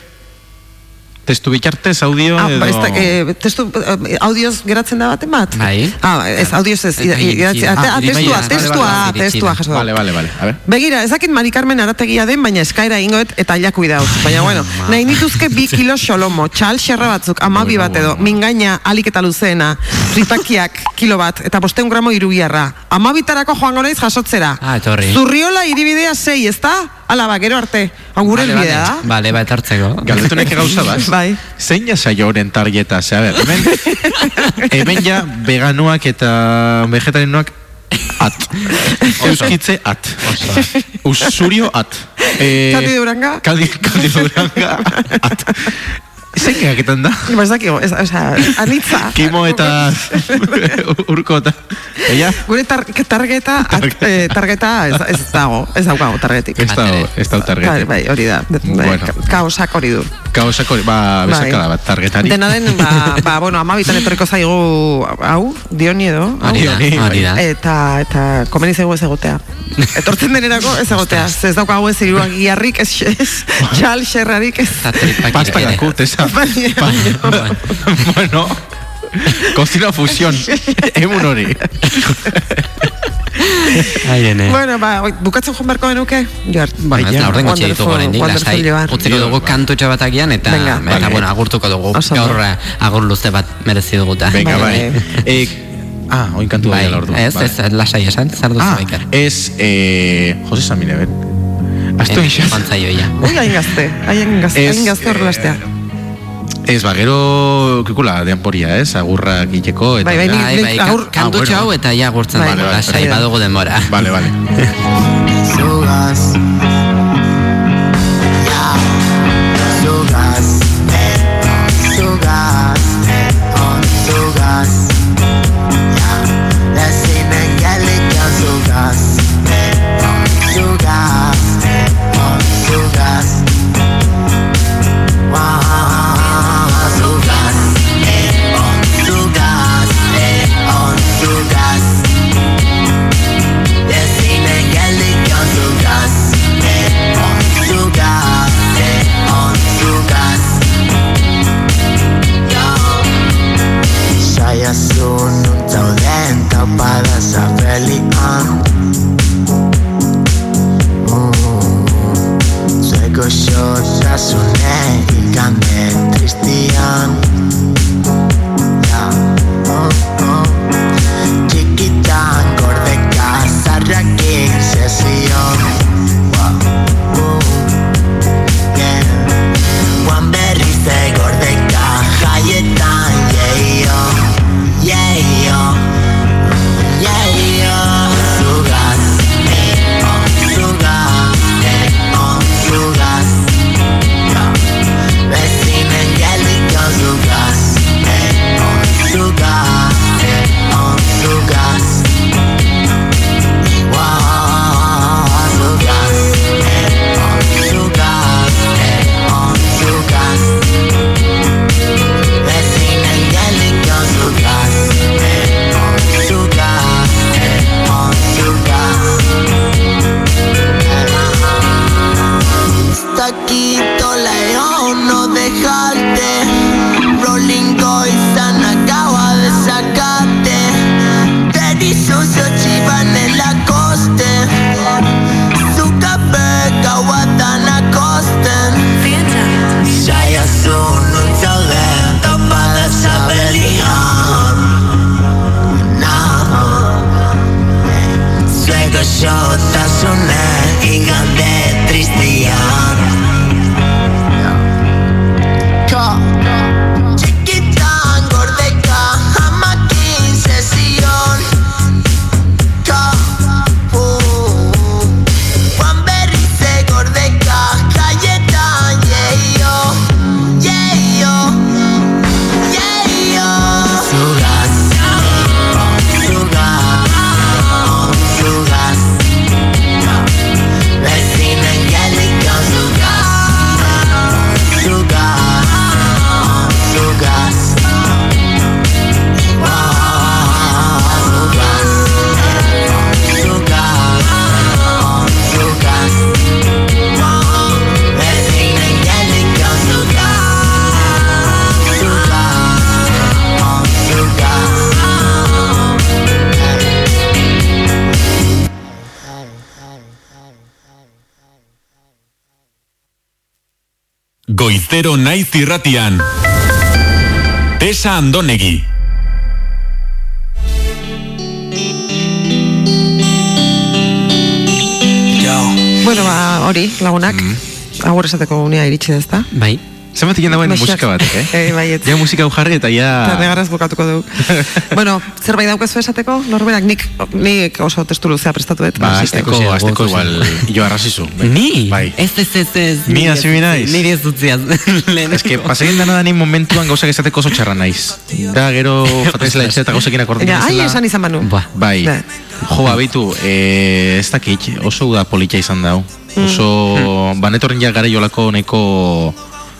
Testu bitartez, audio Ah, edo... ba, ez da, e, testu, eh, audioz geratzen da baten bat? Bai. Ah, ez, audioz ez, idatzi- da. ah, Ah, testua, testua, Vale, vale, testua jaso. Vale, vale, vale. A ver. Begira, ez dakit Mari Carmen arategia den, baina eskaira ingoet eta jaku idauz. Baina, bueno, nahi nituzke bi kilo xolomo, txal xerra batzuk, amabi bat edo, mingaina alik eta luzeena, fritakiak kilo bat, eta bosteun gramo irubiarra. Amabitarako joango naiz jasotzera. Ah, etorri. Zurriola iribidea sei, ezta? Ala ba, gero arte. Hau gure Vale, helbidea da. vale. Vale, ba, etortzeko. Galdetu neke gauza bat. bai. Zein ja saio honen targeta, ze, a ber, hemen, hemen ja veganoak eta vegetarianoak at. Euskitze at. Usurio at. Eh, Kati Duranga? Kadi, Kadi Duranga at. Zein gaketan da? Ba, ez dakigu, ez, o sea, anitza. Kimo eta urko eta... Ella? Gure tar targeta, at- eh, targeta ez, ez dago, ez daukago targetik. Ez dago, ez dago targetik. Bai, bai, hori da. Bai, Bueno. ka- Kaosak hori du. Kaosak hori, ba, Bai. besakada bat, targetari. Dena den, ba, ba bueno, amabitan etorriko zaigu, hau, dioni edo. Hori da, hori da. Eta, eta, komeni zaigu ez egotea. Etortzen denerako ez egotea. Ez daukagu ez iruak giarrik, ez, ez txal, xerrarik, ez. Pasta gakut, esa. Bueno, cocina fusión. Emun hori. Airene. Bueno, ba, bukatzen joan beharko genuke? Joar. Bueno, ez laurden gotxe lasai. wonderful Joar. Utziko dugu kantutxo bat agian eta, Venga, eta vale. bueno, agurtuko dugu. Gaur agur luze bat merezi duguta. Venga, bai. Eh, ah, oin kantu Bai, bai, ordu. ez, ez, lasai esan, zer duzu Ah, baikar. ez, eh, Jose Samine, ben. Astu Eh, inxaz. Pantzaioia. Ui, hain gazte, hain gazte, hain gazte horrelastea. Ez, ba, gero, kikula, denporia, ez, agurrak iteko. Eta... Bai, bai, Bai, bai, agur- ka- kantutxo hau eta ja agurtzen Bai, dugu, bai, lasai, bai. badugu denbora. Vale, vale. So goizero naiz irratian. Tesa Andonegi. Bueno, ba, hori, lagunak. Agur esateko unea iritsi da, ezta? Bai. Zenbat egin dagoen Mexak. musika bat, eh? Eh, bai, ez. Ja musika hau jarri eta ja... Eta negarraz bukatuko dugu. bueno, zerbait daukazu esateko, norberak nik, nik oso testu luzea prestatu dut. Ba, azteko, azteko igual, jo arrazizu. Ni? Bai. Ez, ez, ez, ez. Ni hasi mi naiz. Niri ez utziaz. Lehen. Ez que pasegin dana da ni momentuan gauzak esateko oso txarra naiz. Da, gero jatezela etxe eta gauzekin akordin Ja, ai, esan izan banu. Ba. Bai. Ba. Jo, abitu, eh, ez dakit, oso da politxa izan dau. Mm. Oso, banetorren ja gara jolako neko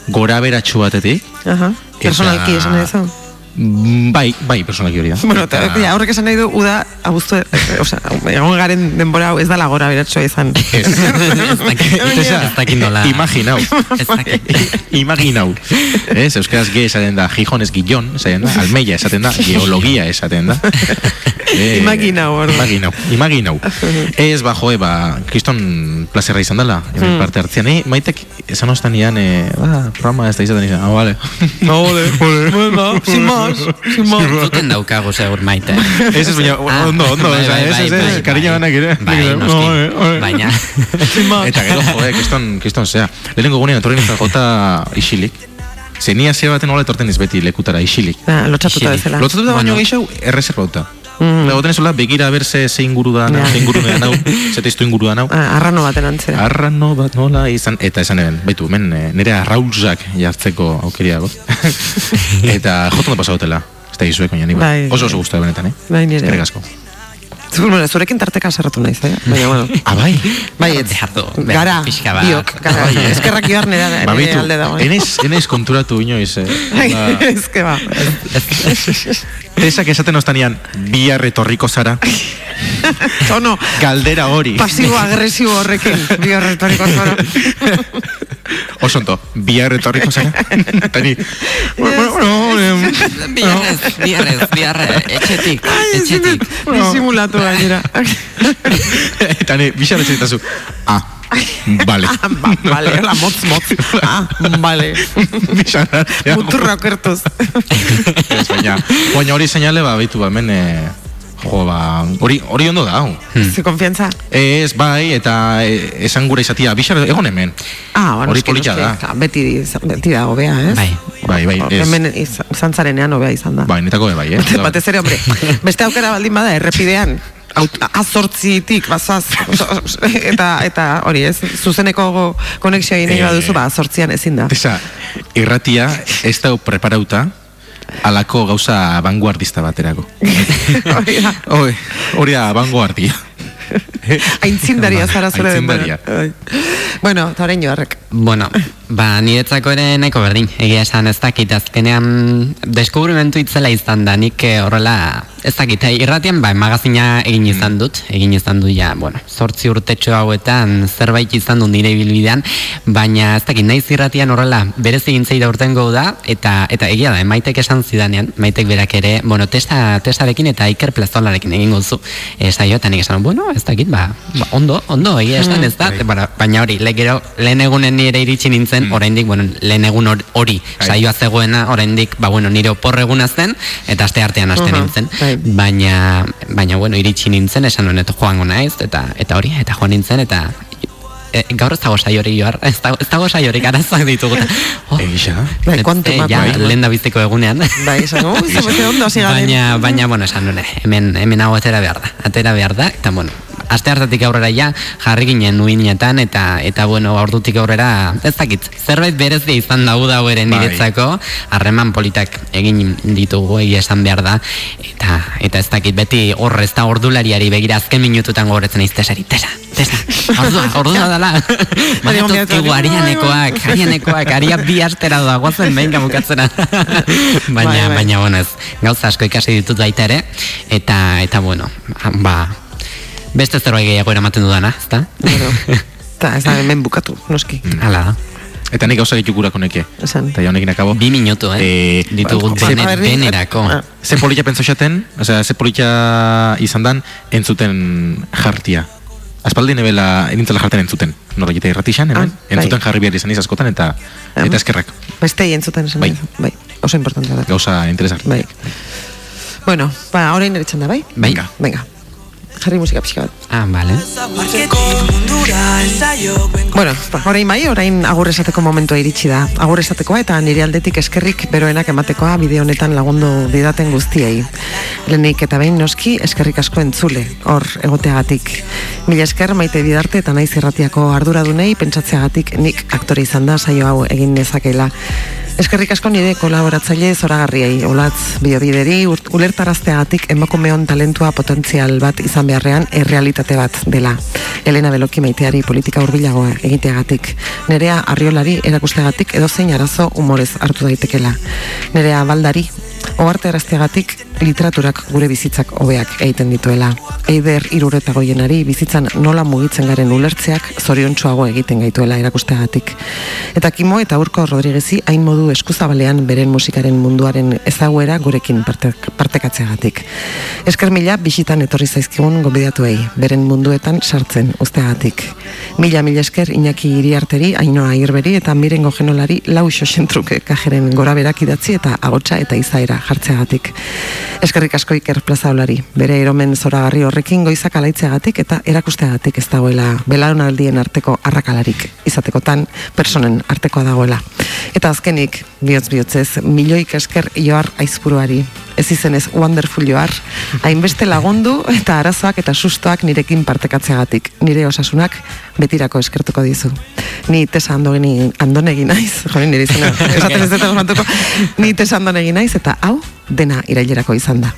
gora beratxu batetik. Aha. Personalki esan. Mm, Bai, bai, personalki hori da. Bueno, eta, ja, horrek esan nahi du, uda, abuztu, eh, osea, egon garen denbora hau ez da lagora beratxoa izan. Ez ez dakit nola. Imaginau. Ez. Imaginau. Ez, euskaraz ge esaten da, Gijon ez Gillon, esaten da, Almeia esaten da, geologia esaten da. Eh, Imaginau, orduan. Imaginau, imaginau. Ez, ba, joe, ba, kriston plazerra izan dela, hemen Hmm. parte hartzean. Eh, maitek, esan ostan ian, eh, ba, programa ez da izaten izan, ah, vale. No, ole, ole. Bueno, sin más, sin más. Zuten daukago segur maite. Ez ez, baina, ondo, ondo, ez, ez, banak ere. Bai, noski. Oe, oe. Baina. Eta gero, joe, kriston, kriston, zea. Lehenengo gunean etorri nintzen jota isilik. Ze ni hasiera baten hola etorten ez beti lekutara isilik. Ah, lotxatuta bezala. Lotzatuta baino gehiago erreserbauta. Mm. Dago tenezola, begira berse ze inguru da, Ja. ze inguru da nau, ze testu inguru da nau. Ah, arrano baten antzera. Arrano bat nola izan, eta esan eben, baitu, men, eh, nire arrauzak jartzeko aukeriago. eta jotondo pasautela, ez da izuek, baina bai. Bai. Oso oso guztua benetan, eh? Bai, nire. Eskerrik asko. Bueno, zurekin tarteka serratu naiz, eh? Baina, bueno. Ah, bai? Bai, ez. Behar behar Gara, pixka bat. biok, gara. Bai, eh? Eskerrak joar nire, Ba, nire baitu, alde dago. eh? enez, enez konturatu inoiz, eh? Ba, Ez que ba. Tesak esaten ostanian, bihar etorriko zara, Tono, galdera hori. pasibo-agresibo horrekin, bi horretoriko zara. Oso ondo, bihar etorriko zara. Tani, bueno, bueno, bueno, Biarrez, biarrez, biarrez, etxetik, etxetik. Disimulatu gainera. Eta ne, bixar etxetazu. Ah, vale. ba, vale, hola, motz, motz. Ah, vale. Bixar Muturra okertuz. Ez, baina, baina hori seinale ba, baitu ba, hemen, eh, jo, ba, hori, hori ondo da, hau. Ze konfiantza. Ez, bai, eta eh, esan gura izatia, bixar egon hemen. Ah, bueno, Hori polita da. Beti, beti da hobea, ez? Bai. Bai, bai, ez. Hemen iz- izan zarenean hobea izan da. Bai, netako bai, eh? Batez ere, hombre, beste aukera baldin bada, errepidean, azortzitik, bazaz, eta, eta hori ez, zuzeneko konexioa egin Eh. baduzu, ba, azortzian ezin da. Esa, irratia ez da preparauta alako gauza vanguardista baterako. Hori da. Hori da vanguardia. Aintzindaria zara zure. Bai. Bueno, eta orain joarrek. Bueno, ba, niretzako ere nahiko berdin, egia esan ez dakit, azkenean deskubrimentu itzela izan da, nik eh, horrela, ez dakit, eh, irratian, ba, magazina egin izan dut, egin izan dut, ja, bueno, sortzi urtetxo hauetan zerbait izan dut nire bilbidean, baina ez dakit, naiz irratian horrela, berez egin zeida urtengo da, eta eta egia da, eh, maitek esan zidanean, maitek berak ere, bueno, testa, testarekin eta Iker Plazolarekin egingo zu, e, saio, eta nik esan, bueno, ez dakit, ba, ba ondo, ondo, egia esan, ez da, bara, baina hori, le, gero, lehen egunen nire iritsi nintzen, oraindik, bueno, lehen egun hor- hori, saioa zegoena, oraindik, ba, bueno, nire opor eguna zen, eta aste artean aste Aha, nintzen, bai. Baina, baina, bueno, iritsi nintzen, esan honet joango naiz, eta, eta hori, eta joan nintzen, eta e, gaur ez dago saiori joar, ez dago, ez dago saiorik arazak ditugu. eta, Oh, Eixa. Bai, kuantu eh, mako, ja, lehen da biziko egunean. Bai, esan, ze ondo. Baina, baina, bueno, esan nune, hemen, hemen hau atera behar da, atera behar da, eta, bueno, aste hartatik aurrera ja, jarri ginen uinetan, eta, eta bueno, ordutik aurrera, ez dakit, zerbait berezia izan da ere Bai. niretzako, harreman politak egin ditugu, egia esan behar da, eta, eta ez dakit, beti hor ez da ordulariari begira azken minututan gogoretzen naiz tesari, tesa, tesa, ordua, ordua dala, Badituzkigu arianekoak, arianekoak, aria bi astera da, guazen behin gamukatzera. baina, Bai, bai. baina, bueno, ez, gauza asko ikasi ditut baita ere, eta, eta, bueno, ba, beste zerbait gehiago eramaten dudana, ezta? Bueno, eta ez da hemen bukatu, noski. Hala da. Eta nik gauza ditu neke. Esan. Eta honekin akabo. Bi minutu, eh? Ditugu ba, denerako. Ah. Ze polita pentsa xaten, osea, ze polita izan dan, entzuten jartia. Aspaldi nebela enintzela jarten entzuten. Nora jita irratixan, hemen. Ah, bai. entzuten jarri behar izan iz askotan eta eta eskerrak. Beste entzuten esan. Bai. bai. Oso importantea da. Gauza interesgarri. Bai. Bueno, ba, orain ere txanda, bai? Venga. Venga. Jarri musika pixka bat. Ah, vale. Bueno, orain bai, orain agur esateko momentua iritsi da. Agur esatekoa eta nire aldetik eskerrik beroenak ematekoa bide honetan lagundu didaten guztiei. Lehenik eta behin noski eskerrik asko entzule, hor egoteagatik. Mila esker maite bidarte eta naiz irratiako arduradunei pentsatzeagatik nik aktore izan da saio hau egin nezakela. Eskerrik asko nire kolaboratzaile zoragarriei, olatz biobideri, ulertarazteagatik emakumeon talentua potentzial bat izan beharrean errealitate bat dela. Elena Beloki maiteari politika hurbilagoa egiteagatik. Nerea arriolari erakusteagatik edozein arazo umorez hartu daitekela. Nerea baldari Oarte erazteagatik literaturak gure bizitzak hobeak egiten dituela. Eider irureta goienari bizitzan nola mugitzen garen ulertzeak zoriontsuago egiten gaituela erakusteagatik. Eta Kimo eta Urko Rodriguezi hain modu eskuzabalean beren musikaren munduaren ezaguera gurekin parte, partekatzeagatik. Esker mila bisitan etorri zaizkigun gonbidatuei, beren munduetan sartzen usteagatik. Mila mila esker Iñaki Iriarteri, Ainoa Irberi eta Mirengo Genolari lau xosentruke kajeren gora berak idatzi eta agotsa eta izaera jartzeagatik. Eskerrik asko Iker Plazaolari, bere eromen zoragarri horrekin goizak alaitzeagatik eta erakusteagatik ez dagoela belaunaldien arteko arrakalarik izatekotan personen artekoa dagoela. Eta azkenik, bihotz bihotzez, milioik esker joar aizpuruari, ez izenez wonderful joar, hainbeste lagundu eta arazoak eta sustoak nirekin partekatzeagatik, nire osasunak betirako eskertuko dizu. Ni tesa andogeni, andonegi naiz, jorin nire izena, esaten ez dut ni tesa andonegi naiz eta hau dena irailerako izan da.